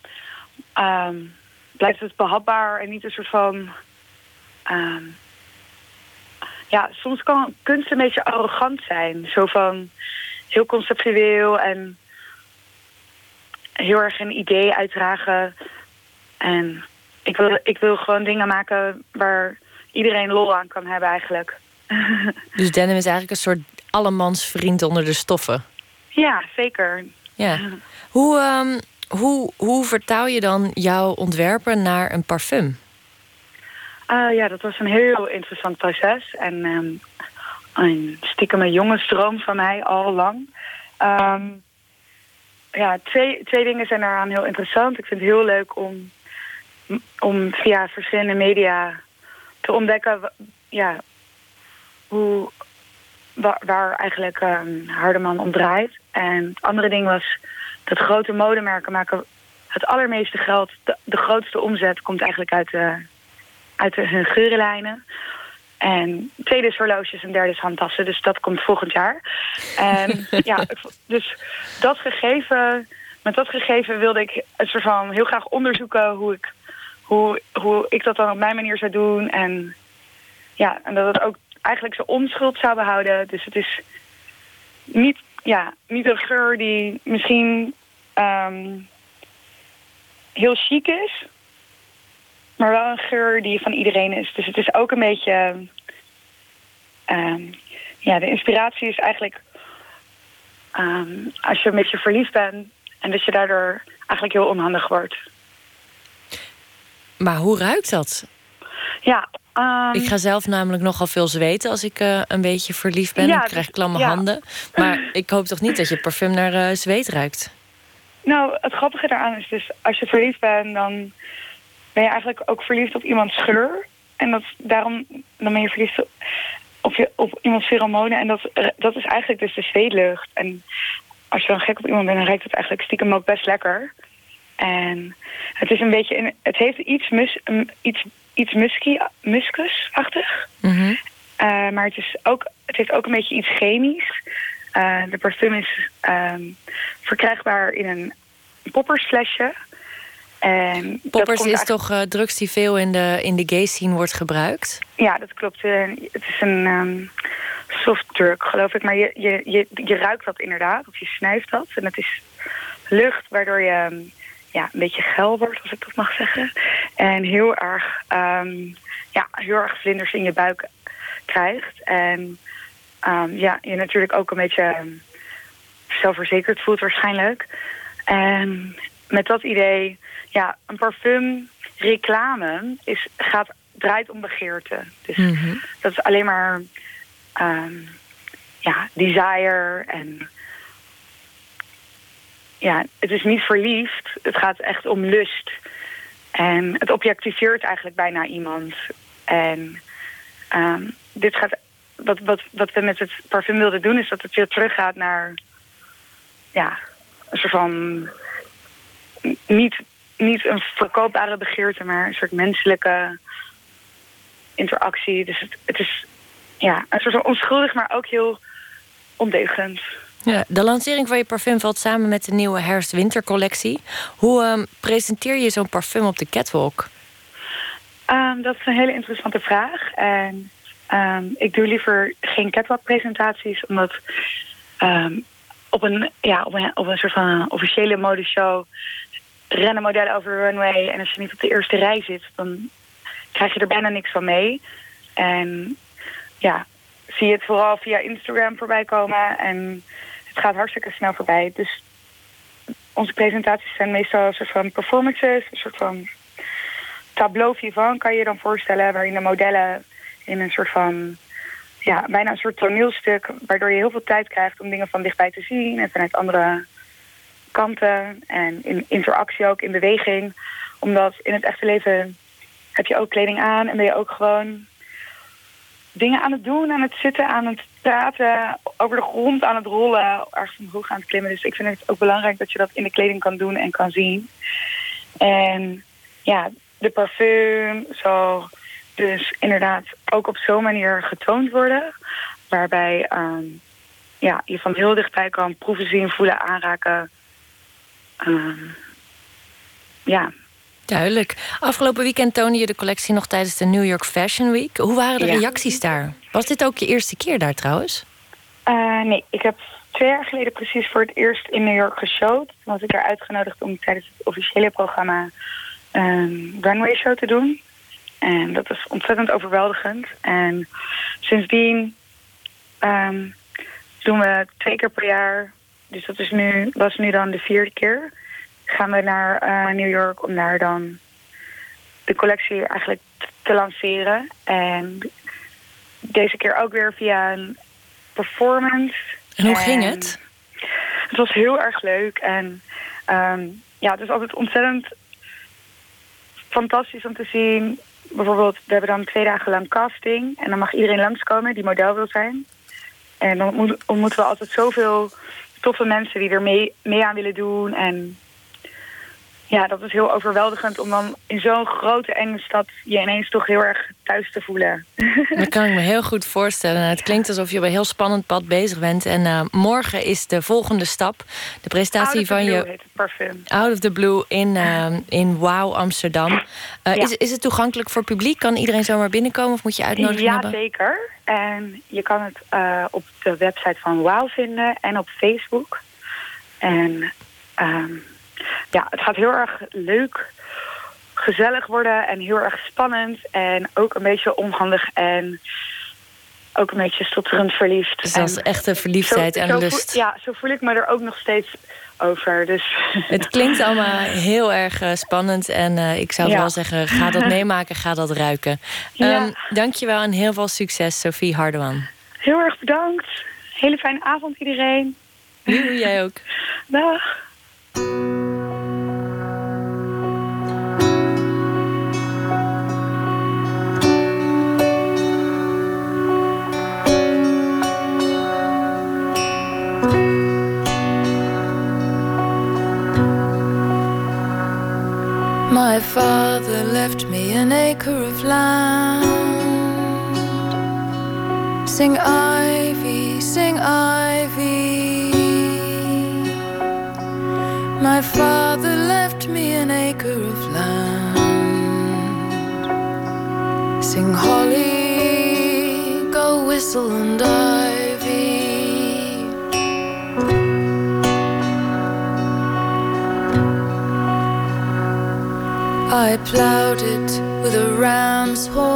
Um, blijft het behapbaar en niet een soort van... Uh, ja, soms kan kunst een beetje arrogant zijn. Zo van heel conceptueel en heel erg een idee uitdragen. En ik wil, ik wil gewoon dingen maken waar iedereen lol aan kan hebben eigenlijk. <laughs> Dus denim is eigenlijk een soort allemans vriend onder de stoffen? Ja, zeker. Ja. <laughs> Hoe, um, hoe, hoe vertaal je dan jouw ontwerpen naar een parfum? Uh, ja, dat was een heel interessant proces. En um, een stiekem een jongensdroom van mij, al lang. Um, ja, twee, twee dingen zijn daaraan heel interessant. Ik vind het heel leuk om, om via verschillende media te ontdekken... Ja, hoe, waar, waar eigenlijk um, Hardeman om draait. En het andere ding was dat grote modemerken maken het allermeeste geld. De, de grootste omzet komt eigenlijk uit, de, uit de, hun geurenlijnen. En tweede is horloges en derde is handtassen. Dus dat komt volgend jaar. En <laughs> ja, dus dat gegeven, met dat gegeven wilde ik het soort van heel graag onderzoeken hoe ik, hoe, hoe ik dat dan op mijn manier zou doen. En ja, en dat het ook eigenlijk zijn onschuld zou behouden. Dus het is niet, ja, niet een geur die misschien um, heel chic is. Maar wel een geur die van iedereen is. Dus het is ook een beetje... Um, ja, de inspiratie is eigenlijk... Um, als je een beetje verliefd bent... en dat je daardoor eigenlijk heel onhandig wordt. Maar hoe ruikt dat? Ja, Um, ik ga zelf namelijk nogal veel zweten als ik uh, een beetje verliefd ben. Ja, ik krijg klamme ja. handen. <clears throat> Maar ik hoop toch niet dat je parfum naar uh, zweet ruikt? Nou, het grappige daaraan is dus... als je verliefd bent, dan ben je eigenlijk ook verliefd op iemands geur. En dat, daarom dan ben je verliefd op, je, op iemands pheromonen. En dat, dat is eigenlijk dus de zweetlucht. En als je dan gek op iemand bent, dan ruikt het eigenlijk stiekem ook best lekker. En het is een beetje... Het heeft iets, mus, iets iets musky, muskusachtig. Mm -hmm. uh, maar het, is ook, het heeft ook een beetje iets chemisch. Uh, de parfum is um, verkrijgbaar in een poppersflesje. En Poppers is toch uh, drugs die veel in de, in de gay scene wordt gebruikt? Ja, dat klopt. het is een um, soft drug, geloof ik. Maar je, je, je, je ruikt dat inderdaad, of je snuift dat. En het is lucht waardoor je... Um, ja, een beetje geil wordt, als ik dat mag zeggen. En heel erg, um, ja, heel erg vlinders in je buik krijgt. En um, ja, je natuurlijk ook een beetje zelfverzekerd voelt waarschijnlijk. En met dat idee, ja, een parfum reclame is, gaat, draait om begeerte. Dus mm -hmm. dat is alleen maar um, ja, desire en ja, het is niet verliefd. Het gaat echt om lust. En het objectiveert eigenlijk bijna iemand. En um, dit gaat, wat, wat, wat we met het parfum wilden doen... is dat het weer teruggaat naar... ja, een soort van... niet, niet een verkoopbare begeerte... maar een soort menselijke interactie. Dus het, het is ja, een soort van onschuldig, maar ook heel ondeugend. Ja, de lancering van je parfum valt samen met de nieuwe herfst-wintercollectie. Hoe um, presenteer je zo'n parfum op de catwalk? Um, dat is een hele interessante vraag. En um, ik doe liever geen catwalk-presentaties, omdat op, een, ja, op, een, soort van officiële modeshow rennen modellen over de runway. En als je niet op de eerste rij zit, dan krijg je er bijna niks van mee. En ja, zie je het vooral via Instagram voorbij komen. En gaat hartstikke snel voorbij. Dus onze presentaties zijn meestal een soort van performances. Een soort van tableau vivant kan je je dan voorstellen. Waarin de modellen in een soort van... Ja, bijna een soort toneelstuk. Waardoor je heel veel tijd krijgt om dingen van dichtbij te zien. En vanuit andere kanten. En in interactie ook, in beweging. Omdat in het echte leven heb je ook kleding aan. En ben je ook gewoon dingen aan het doen, aan het zitten, aan het praten, over de grond aan het rollen, ergens omhoog aan het klimmen. Dus ik vind het ook belangrijk dat je dat in de kleding kan doen en kan zien. En ja, de parfum zal dus inderdaad ook op zo'n manier getoond worden. Waarbij ehm, ja, je van heel dichtbij kan proeven, zien, voelen, aanraken. Ehm, ja, Duidelijk. Afgelopen weekend toonde je de collectie nog tijdens de New York Fashion Week. Hoe waren de Ja. reacties daar? Was dit ook je eerste keer daar trouwens? Eh, nee, ik heb twee jaar geleden precies voor het eerst in New York geshowd. Toen was ik er uitgenodigd om tijdens het officiële programma een runway show te doen. En dat was ontzettend overweldigend. En sindsdien ehm, doen we twee keer per jaar. Dus dat is nu, was nu dan de vierde keer. Gaan we naar eh, New York om daar dan de collectie eigenlijk te lanceren. En deze keer ook weer via een performance. En hoe ging het? Het was heel erg leuk. En ehm, ja, het is altijd ontzettend fantastisch om te zien. Bijvoorbeeld, we hebben dan twee dagen lang casting. En dan mag iedereen langskomen die model wil zijn. En dan ontmoet- ontmoeten we altijd zoveel toffe mensen die er mee, mee aan willen doen. En ja, dat is heel overweldigend om dan in zo'n grote enge stad je ineens toch heel erg thuis te voelen. <laughs> Dat kan ik me heel goed voorstellen. Het klinkt alsof je op een heel spannend pad bezig bent. En eh, morgen is de volgende stap. De presentatie van Blue je parfum. Out of the Blue in, eh, in Wow Amsterdam. Eh, Ja. is, is het toegankelijk voor publiek? Kan iedereen zomaar binnenkomen of moet je uitnodiging Ja, hebben? zeker. En je kan het op de website van WOW vinden en op Facebook. En ehm, ja, het gaat heel erg leuk, gezellig worden en heel erg spannend. En ook een beetje onhandig en ook een beetje stotterend verliefd. Dus dat is echte verliefdheid zo- en zo voel- lust. ja, zo voel ik me er ook nog steeds over. Dus <laughs> Het klinkt allemaal heel erg eh, spannend. En eh, ik zou Ja. wel zeggen, ga dat <laughs> meemaken, ga dat ruiken. Ja. Ehm, dankjewel en heel veel succes, Sophie Hardeman. heel erg bedankt. Hele fijne avond iedereen. Jij ook. <laughs> Dag. My father left me an acre of land. Sing ivy, sing ivy. My father left me an acre of land. Sing holly, go whistle and ivy. I plowed it with a ram's horn.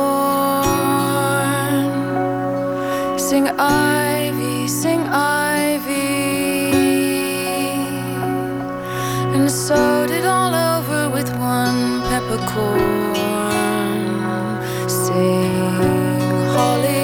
Sing ivy, sing And sowed it all over with one peppercorn. Sing holly,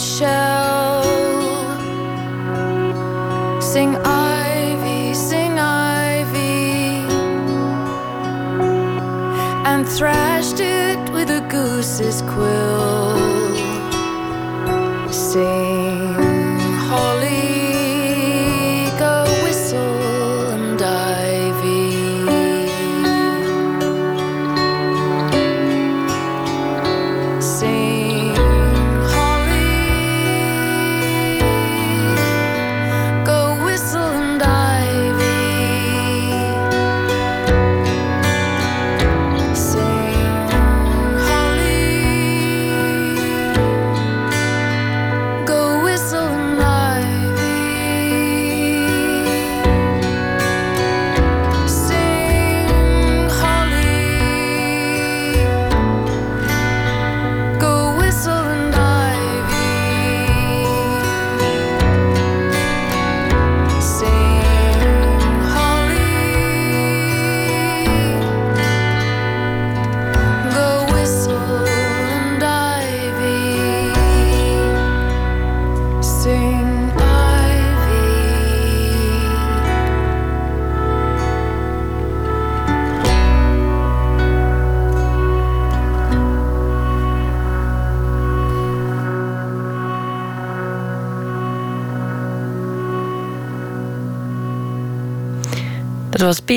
shell. Sing ivy, sing ivy. and thrashed it with a goose's quill. Sing,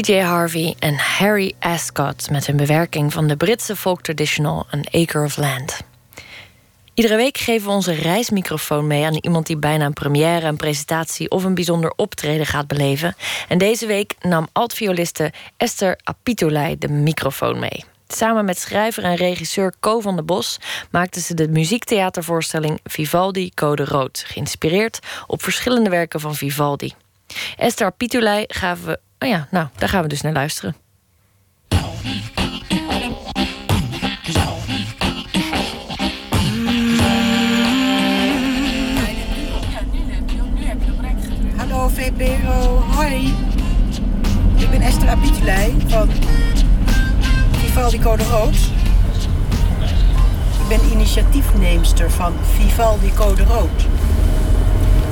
PJ Harvey en Harry Ascot met een bewerking van de Britse folk traditional An Acre of Land. Iedere week geven we onze reismicrofoon mee aan iemand die bijna een première, een presentatie of een bijzonder optreden gaat beleven. En deze week nam altvioliste Esther Apitolai de microfoon mee. Samen met schrijver en regisseur Co van der Bos maakten ze de muziektheatervoorstelling Vivaldi Code Rood, geïnspireerd op verschillende werken van Vivaldi. Esther Apitolai gaven we. Oh ja, nou, daar gaan we dus naar luisteren. Hallo VPRO, hoi. Ik ben Esther Abitulei van Vivaldi Code Rood. Ik ben initiatiefneemster van Vivaldi Code Rood.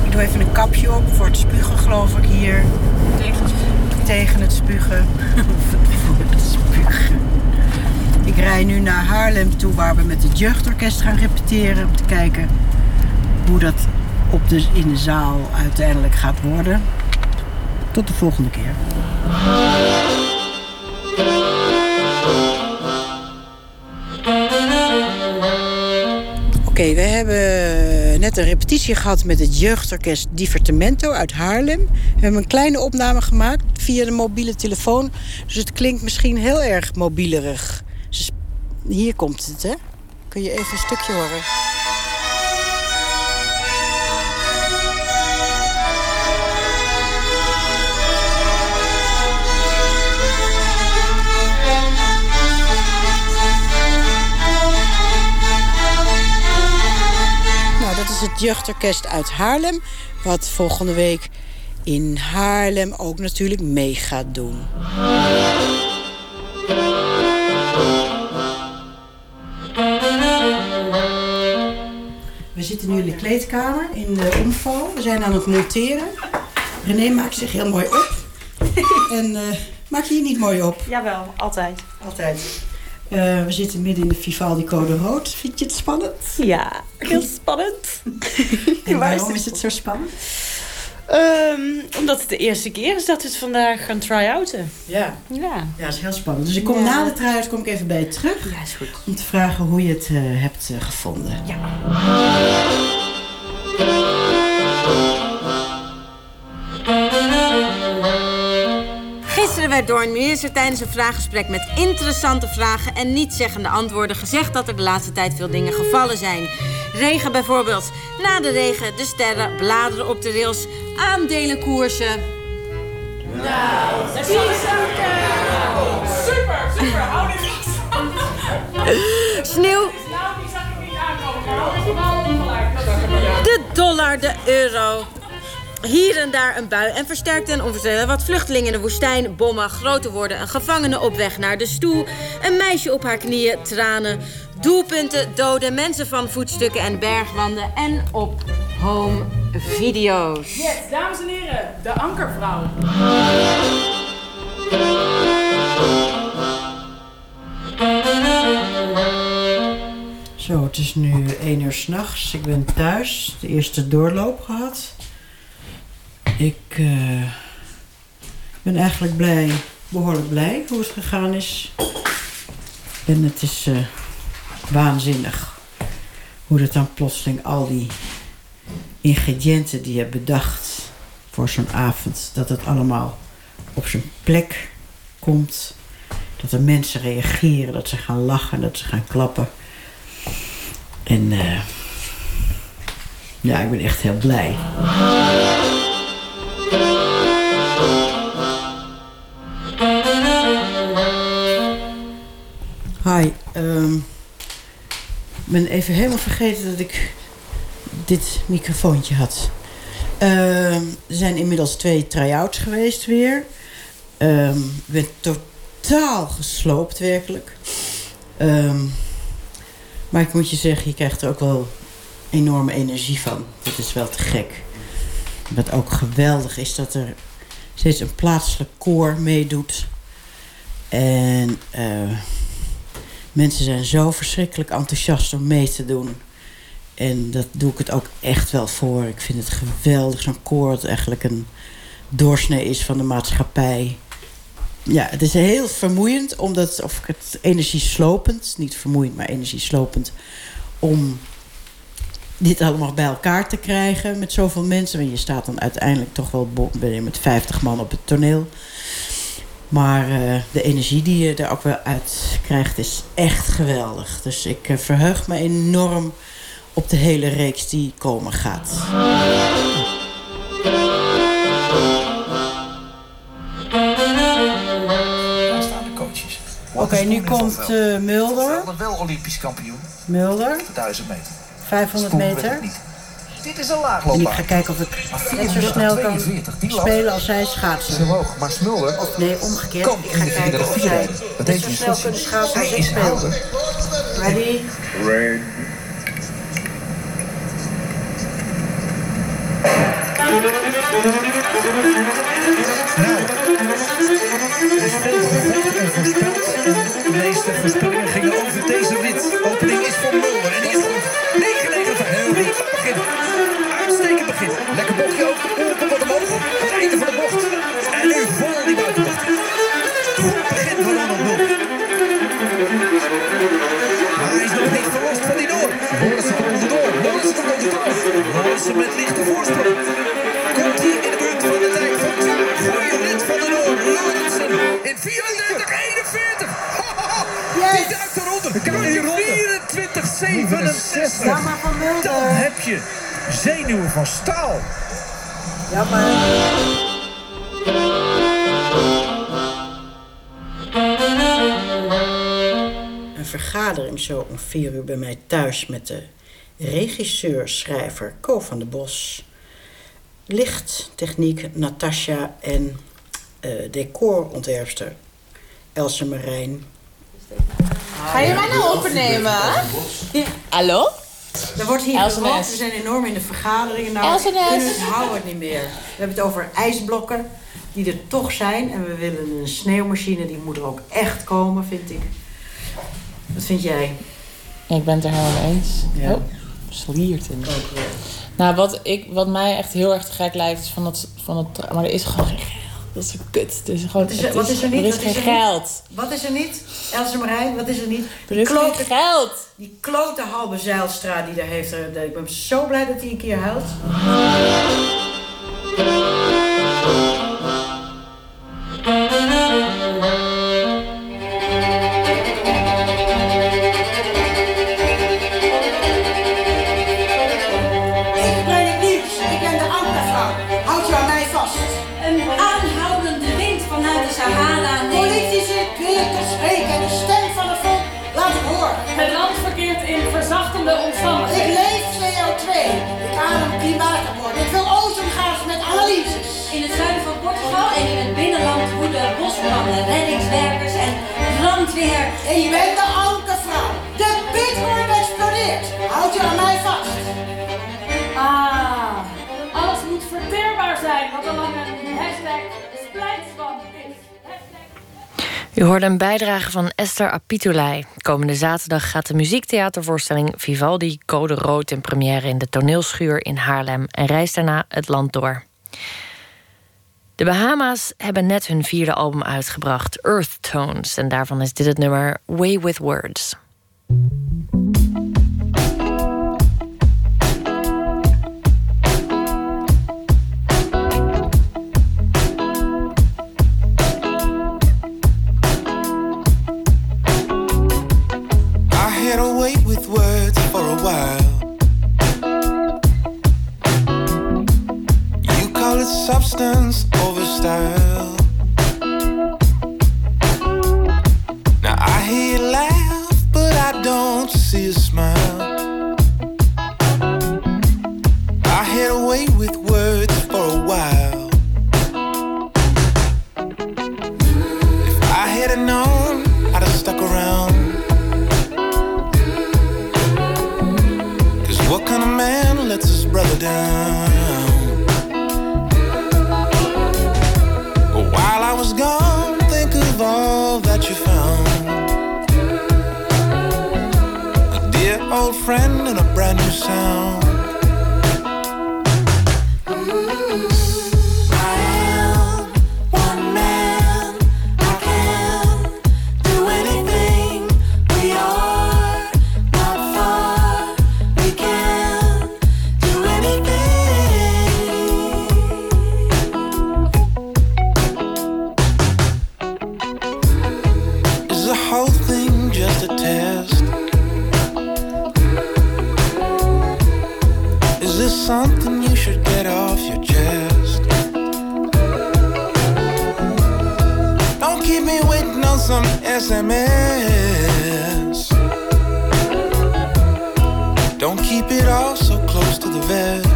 Ik doe even een kapje op voor het spugen, geloof ik, hier. Tegen het spugen. Tegen het spugen. <laughs> voor het spugen. Ik rij nu naar Haarlem toe, waar we met het jeugdorkest gaan repeteren. Om te kijken hoe dat op de, in de zaal uiteindelijk gaat worden. Tot de volgende keer. Oké, we hebben net een repetitie gehad met het jeugdorkest Divertimento uit Haarlem. We hebben een kleine opname gemaakt via de mobiele telefoon. Dus het klinkt misschien heel erg mobielerig. Sp- Hier komt het, hè? Kun je even een stukje horen? Is het jeugdorkest uit Haarlem. Wat volgende week in Haarlem ook natuurlijk mee gaat doen. We zitten nu in de kleedkamer in de omval. We zijn aan het monteren. René maakt zich heel mooi op. <laughs> en eh, maak je je niet mooi op? Jawel, altijd. Altijd. Eh, we zitten midden in de Vivaldi Code Rood. Vind je het spannend? Ja, heel <laughs> spannend. En waarom het is het zo spannend? Ehm, omdat het de eerste keer is dat we het vandaag gaan try-outen. Ja. Ja. Ja, dat is heel spannend. Dus ik kom Ja. na de try kom ik even bij je terug. Ja, is goed. Om te vragen hoe je het eh, hebt eh, gevonden. Ja. Gisteren werd door een minister tijdens een vraaggesprek met interessante vragen en nietszeggende antwoorden gezegd dat er de laatste tijd veel dingen gevallen zijn. Regen bijvoorbeeld. Na de regen, de sterren, bladeren op de rails, aandelenkoersen. Super, super, hou dit vast. Sneeuw, de dollar, de euro. Hier en daar een bui en versterkte en onverstelde wat vluchtelingen in de woestijn, bommen, groter worden, een gevangene op weg naar de stoel, een meisje op haar knieën, tranen, doelpunten, doden, mensen van voetstukken en bergwanden en op home video's. Yes, dames en heren, de ankervrouw. Zo, het is nu 1 uur s'nachts. Ik ben thuis. De eerste doorloop gehad. Ik eh, ben eigenlijk blij, behoorlijk blij hoe het gegaan is. En het is eh, waanzinnig hoe dat dan plotseling al die ingrediënten die je bedacht voor zo'n avond, dat het allemaal op zijn plek komt. Dat er mensen reageren, dat ze gaan lachen, dat ze gaan klappen. En eh, ja, ik ben echt heel blij. Ehm, ik ben even helemaal vergeten dat ik dit microfoontje had. Ehm, er zijn inmiddels twee try-outs geweest weer. Ehm, ik ben totaal gesloopt, werkelijk. Maar ik moet je zeggen, je krijgt er ook wel enorme energie van. Dat is wel te gek. Wat ook geweldig is, dat er steeds een plaatselijk koor meedoet. En eh, mensen zijn zo verschrikkelijk enthousiast om mee te doen. En dat doe ik het ook echt wel voor. Ik vind het geweldig, zo'n koor dat eigenlijk een doorsnee is van de maatschappij. Ja, het is heel vermoeiend, omdat, of het energieslopend, niet vermoeiend, maar energieslopend, om dit allemaal bij elkaar te krijgen met zoveel mensen. Want je staat dan uiteindelijk toch wel met 50 man op het toneel. Maar eh, de energie die je er ook wel uit krijgt is echt geweldig. Dus ik eh, verheug me enorm op de hele reeks die komen gaat. Waar staan de coaches? Oké, nu komt eh, Mulder. Wel Olympisch kampioen. Mulder, op de 1000 meter. 500 Sporen weet meter. Dit is een En ik laagloopbaan. ga kijken of ik net zo snel kan 42, die lap spelen als zij is schaatsen. omhoog. Maar Smulder Of nee, omgekeerd. Ik in ga kijken of zij net zo snel kunnen schaatsen als ik speel. Ready? En voorspeld. De meeste voorspellingen gingen over deze wit. Lorensen met lichte voorsprong. Komt hij in de buurt van de tijd van Klaar. Goeie rit van de Noor. Lorensen in 34, 41. Ho, ho, ho. Die duikt eronder. Kijk, 24, 67. Ja, maar van. Dan heb je zenuwen van staal. Ja, maar... Een vergadering zo om vier uur bij mij thuis met de regisseur, schrijver Co van der Bos, lichttechniek Natasja en eh, decorontwerpster Else Marijn. Ga je mij nou opnemen? Hallo? Er wordt hier. Nes. We zijn enorm in de vergaderingen. Nou, Else we Nes. het houden niet meer. We hebben het over ijsblokken die er toch zijn. En we willen een sneeuwmachine. Die moet er ook echt komen, vind ik. Wat vind jij? Ik ben het er helemaal mee eens. Ja. Oh, sliert in. Nou, wat, ik, wat mij echt heel erg te gek lijkt is van het, van tra- Maar er is gewoon geen geld. Dat is kut. Het is gewoon, Wat is er, het wat is er niet? Er is Wat geen er niet? geld. Wat is er niet? Else Marijn, wat is er niet? Er is geen geld. Die klote Halbe Zijlstra die daar heeft. er- Ik ben zo blij dat hij een keer huilt. Ik leef CO2. Ik adem klimaatakkoord. Ik wil ozongas met analyses. In het zuiden van Portugal en in het binnenland woeden bosbranden, reddingswerkers en brandweer. Ik ben de ankervrouw. De bitcoin explodeert. Houd je aan mij vast. Ah, alles moet verteerbaar zijn, wat al lang een hashtag is. U hoorde een bijdrage van Esther Apitulei. Komende zaterdag gaat de muziektheatervoorstelling Vivaldi Code Rood in première in de toneelschuur in Haarlem en reist daarna het land door. De Bahama's hebben net hun vierde album uitgebracht, Earth Tones, en daarvan is dit het nummer Way with Words. Had a way with words for a while. You call it substance over style. Now I hear you laugh, but I don't see a smile. I had a way with words lets his brother down? While I was gone, think of all that you found. A dear old friend and a brand new sound. SMS. Don't keep it all so close to the vest.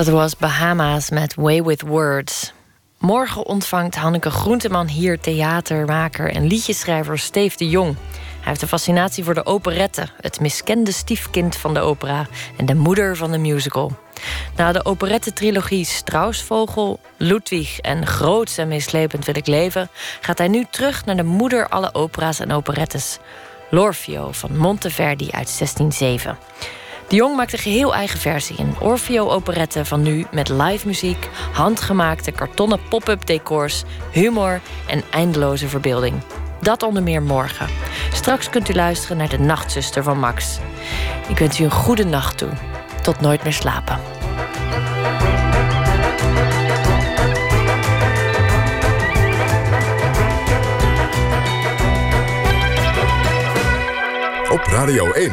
Dat was Bahama's met Way with Words. Morgen ontvangt Hanneke Groenteman hier theatermaker en liedjeschrijver Steef de Jong. Hij heeft een fascinatie voor de operette, het miskende stiefkind van de opera en de moeder van de musical. Na de operette-trilogie Strausvogel, Ludwig en Groots en meeslepend wil ik leven, gaat hij nu terug naar de moeder alle opera's en operettes. L'Orfeo van Monteverdi uit 1607. De Jong maakt een geheel eigen versie. Een Orfeo-operette van nu met live muziek, handgemaakte kartonnen pop-up decors, humor en eindeloze verbeelding. Dat onder meer morgen. Straks kunt u luisteren naar de Nachtzuster van Max. Ik wens u een goede nacht toe. Tot nooit meer slapen. Op Radio 1,